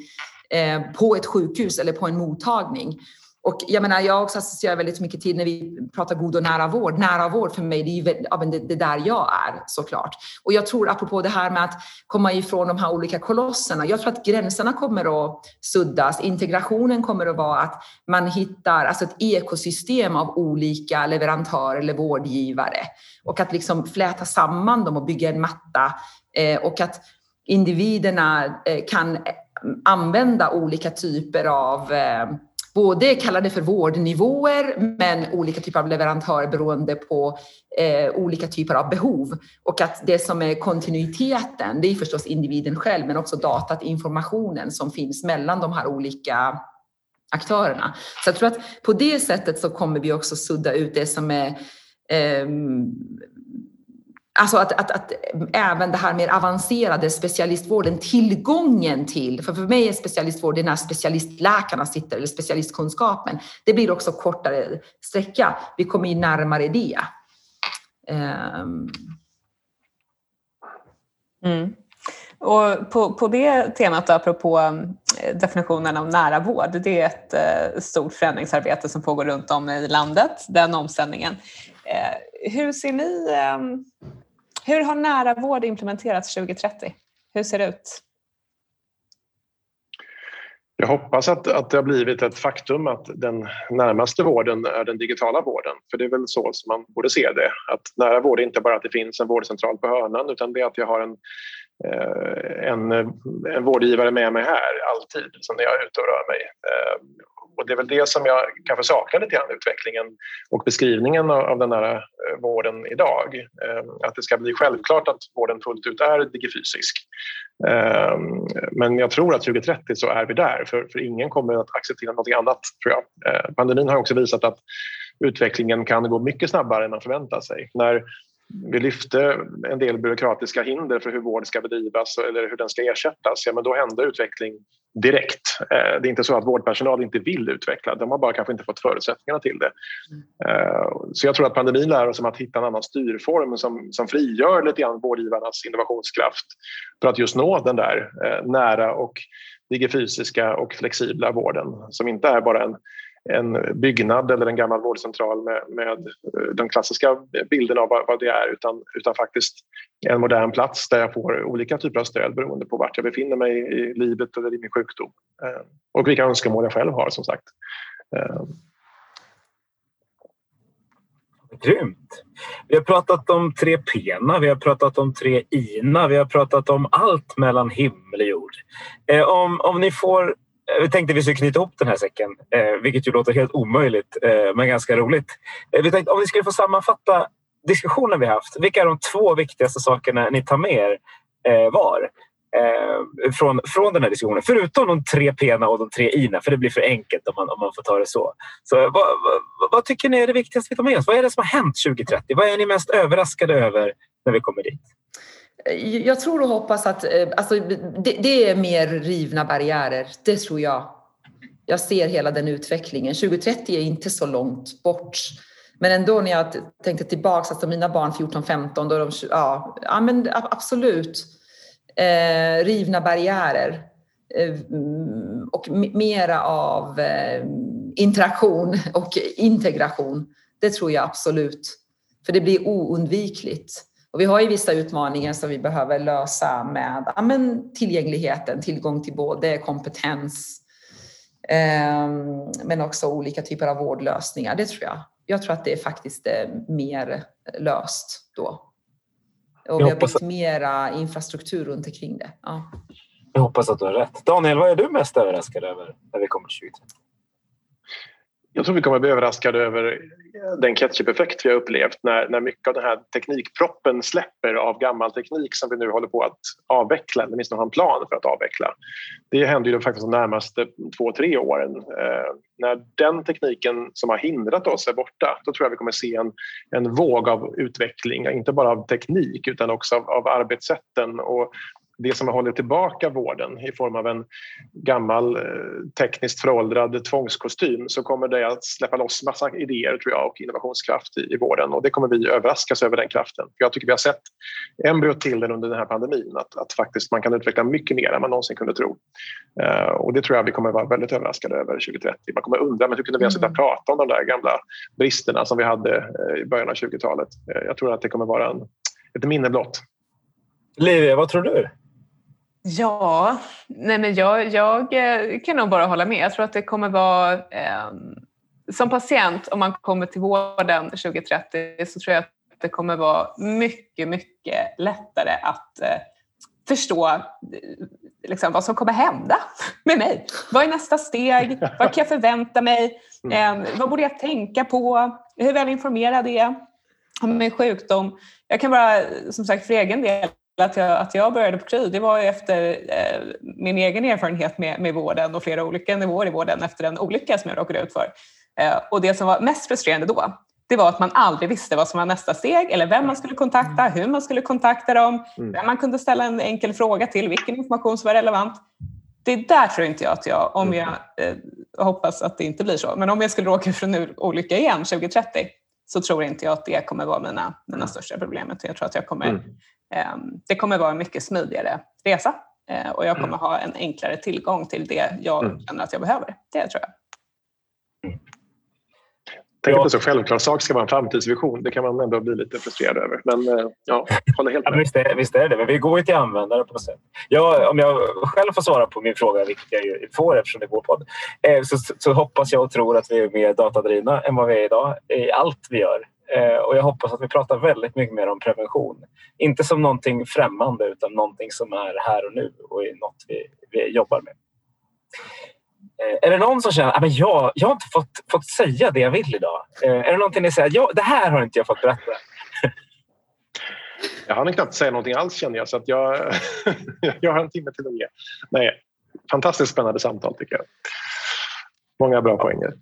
eh, på ett sjukhus eller på en mottagning. Och jag menar, jag också associerar väldigt mycket till när vi pratar god och nära vård. Nära vård för mig, det är ju ja, det, det där jag är såklart. Och jag tror apropå det här med att komma ifrån de här olika kolosserna. Jag tror att gränserna kommer att suddas. Integrationen kommer att vara att man hittar alltså ett ekosystem av olika leverantörer eller vårdgivare och att liksom fläta samman dem och bygga en matta eh, och att individerna eh, kan använda olika typer av eh, både kalla det för vårdnivåer, men olika typer av leverantörer beroende på eh, olika typer av behov. Och att det som är kontinuiteten, det är förstås individen själv, men också datat, informationen som finns mellan de här olika aktörerna. Så jag tror att på det sättet så kommer vi också sudda ut det som är eh, Alltså att, att, att, även det här mer avancerade specialistvården, tillgången till, för för mig är specialistvård det när specialistläkarna sitter, eller specialistkunskapen, det blir också kortare sträcka. Vi kommer ju närmare det. Um. Mm. Och på, på det temat, apropå eh, definitionen av nära vård, det är ett eh, stort förändringsarbete som pågår runt om i landet, den omställningen. Eh, hur ser ni ehm, hur har nära vård implementerats 2030? Hur ser det ut? Jag hoppas att, att det har blivit ett faktum att den närmaste vården är den digitala vården. För det är väl så som man borde se det. Att nära vård är inte bara att det finns en vårdcentral på hörnan utan det är att jag har en, Eh, en, en vårdgivare med mig här alltid som när jag är ute och rör mig. Eh, och det är väl det som jag kanske saknar lite grann utvecklingen och beskrivningen av den här eh, vården idag. Att det ska bli självklart att vården fullt ut är digifysisk. Men jag tror att 2030 så är vi där, för, för ingen kommer att acceptera något annat, tror jag. Pandemin har också visat att utvecklingen kan gå mycket snabbare än man förväntar sig. När vi lyfte en del byråkratiska hinder för hur vård ska bedrivas eller hur den ska ersättas, ja, men då hände utveckling direkt. Eh, det är inte så att vårdpersonal inte vill utveckla, de har bara kanske inte fått förutsättningarna till det. Eh, så jag tror att pandemin lär oss om att hitta en annan styrform som, som frigör lite grann vårdgivarnas innovationskraft för att just nå den där eh, nära och digifysiska och flexibla vården som inte är bara en en byggnad eller en gammal vårdcentral med, med eh, den klassiska bilden av vad, vad, det är utan, utan faktiskt en modern plats där jag får olika typer av stöd beroende på vart jag befinner mig i livet eller i min sjukdom. Eh, och vilka önskemål jag själv har som sagt. Eh. Grymt! Vi har pratat om tre p vi har pratat om tre i vi har pratat om allt mellan himmel och jord. Eh, om, om ni får Eh, vi tänkte vi skulle knyta ihop den här säcken, eh, vilket ju låter helt omöjligt eh, men ganska roligt. Eh, vi tänkte om vi skulle få sammanfatta diskussionen vi haft. Vilka är de två viktigaste sakerna ni tar med er eh, var? från, från den här diskussionen. Förutom de tre p och de tre i för det blir för enkelt om man, om man får ta det så. så vad, vad, vad, tycker ni är det viktigaste vi tar med oss? Vad är det som har hänt 2030? Vad är ni mest överraskade över när vi kommer dit? Eh, jag tror och hoppas att eh, alltså, det, det, är mer rivna barriärer. Det tror jag. Jag ser hela den utvecklingen. 2030 är inte så långt bort. Men ändå när jag tänkte tillbaka, alltså mina barn 14-15, då är de, ja, ja men absolut. Eh, rivna barriärer. Eh, mm, och mera av eh, interaktion och integration. Det tror jag absolut. För det blir oundvikligt. Och vi har ju vissa utmaningar som vi behöver lösa med ja, men tillgängligheten, tillgång till både kompetens eh, men också olika typer av vårdlösningar. Det tror jag. Jag tror att det är faktiskt är mer löst då. Och vi har byggt mera infrastruktur runt omkring det. Ja. Jag hoppas att du har rätt. Daniel, vad är du mest överraskad över när vi kommer till 2030? Jag tror vi kommer att bli överraskade över eh, den ketchup-effekt vi har upplevt när, när mycket av den här teknikproppen släpper av gammal teknik som vi nu håller på att avveckla, eller åtminstone har en plan för att avveckla. Det händer ju faktiskt de närmaste två, tre åren. Eh, när den tekniken som har hindrat oss är borta, då tror jag vi kommer se en, en våg av utveckling, inte bara av teknik utan också av, av arbetssätten och det som har hållit tillbaka vården i form av en gammal eh, tekniskt föråldrad tvångskostym så kommer det att släppa loss massa idéer tror jag och innovationskraft i, i vården och det kommer vi överraskas över den kraften. Jag tycker vi har sett embryot till den under den här pandemin att, att faktiskt man kan utveckla mycket mer än man någonsin kunde tro. Uh, och det tror jag vi kommer vara väldigt överraskade över 2030. Man kommer undra men hur kunde vi ens sitta och prata om de där gamla bristerna som vi hade uh, i början av 20-talet. Uh, jag tror att det kommer vara en, ett minne blott. Livia, vad tror du? Ja, nej men jag, jag eh, kan nog bara hålla med. Jag tror att det kommer vara... Eh, som patient, om man kommer till vården 2030 så tror jag att det kommer vara mycket, mycket lättare att eh, förstå eh, liksom, vad som kommer hända med mig. Vad är nästa steg? Vad kan jag förvänta mig? Eh, vad borde jag tänka på? Hur väl informerad är jag om min sjukdom? Jag kan bara, som sagt, för egen del att jag, att jag började på KRY det var efter eh, min egen erfarenhet med, med vården och flera olika nivåer i vården efter en olycka som jag råkade ut för. Eh, och det som var mest frustrerande då, det var att man aldrig visste vad som var nästa steg eller vem man skulle kontakta, mm. hur man skulle kontakta dem, mm. vem man kunde ställa en enkel fråga till, vilken information som var relevant. Det där tror inte jag att jag, om jag eh, hoppas att det inte blir så, men om jag skulle råka ut för en olycka igen 2030 så tror inte jag att det kommer vara mina, mina största problem. Jag tror att jag kommer mm. Det kommer vara en mycket smidigare resa eh, och jag kommer mm. ha en enklare tillgång till det jag mm. känner att jag behöver. Det tror jag. Tänk att en så självklar sak ska vara en framtidsvision. Det kan man ändå bli lite frustrerad över. Men eh, ja, håller helt med. Ja, visst, är, visst är det Men vi går ju till användare på något sätt. Jag, om jag själv får svara på min fråga, vilket jag ju får eftersom det är vår podd, eh, så, så hoppas jag och tror att vi är mer datadrivna än vad vi är idag i allt vi gör. Eh, och jag hoppas att vi pratar väldigt mycket mer om prevention. Inte som någonting främmande utan någonting som är här och nu och är något vi, vi jobbar med. Eh, är det någon som känner att ah, jag, jag har inte fått, fått säga det jag vill idag? Eh, är det någonting ni säger ja, det här har inte jag fått berätta? Jag hann knappt säga någonting alls känner jag så att jag, [LAUGHS] jag har en timme till att ge. Nej, fantastiskt spännande samtal tycker jag. Många bra poänger.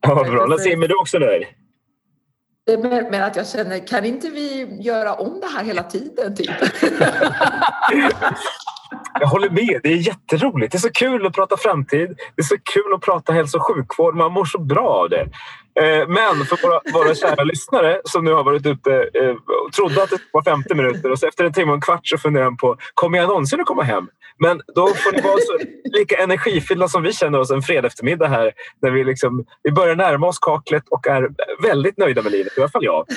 Ja, bra. Nassim, är du också nöjd? Men att jag känner, kan inte vi göra om det här hela tiden? Typ? [LAUGHS] Jag håller med. Det är jätteroligt. Det är så kul att prata framtid. Det är så kul att prata hälso och sjukvård. Man mår så bra av det. Eh, men för våra, våra kära [LAUGHS] lyssnare som nu har varit ute eh, och trodde att det var 50 minuter och så efter en timme och en kvart så funderar de på kommer jag någonsin att komma hem? Men då får ni vara så lika energifyllda som vi känner oss en fredag eftermiddag här när vi, liksom, vi börjar närma oss kaklet och är väldigt nöjda med livet, i alla fall jag. [LAUGHS]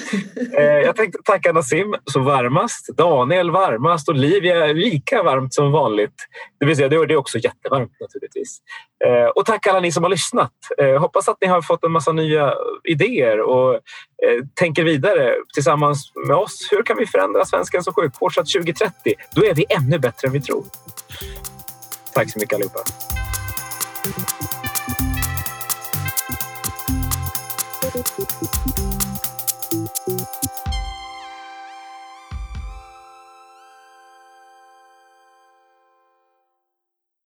Eh, jag tänkte tacka Nassim så varmast, Daniel varmast och Livia lika varmt som vanligt. Det vill säga, det är också jättevarmt naturligtvis. Eh, och tack alla ni som har lyssnat. Eh, hoppas att ni har fått en massa nya idéer och eh, tänker vidare tillsammans med oss. Hur kan vi förändra svensk hälso och sjukvård så att 2030, då är vi ännu bättre än vi tror. Tack så mycket allihopa.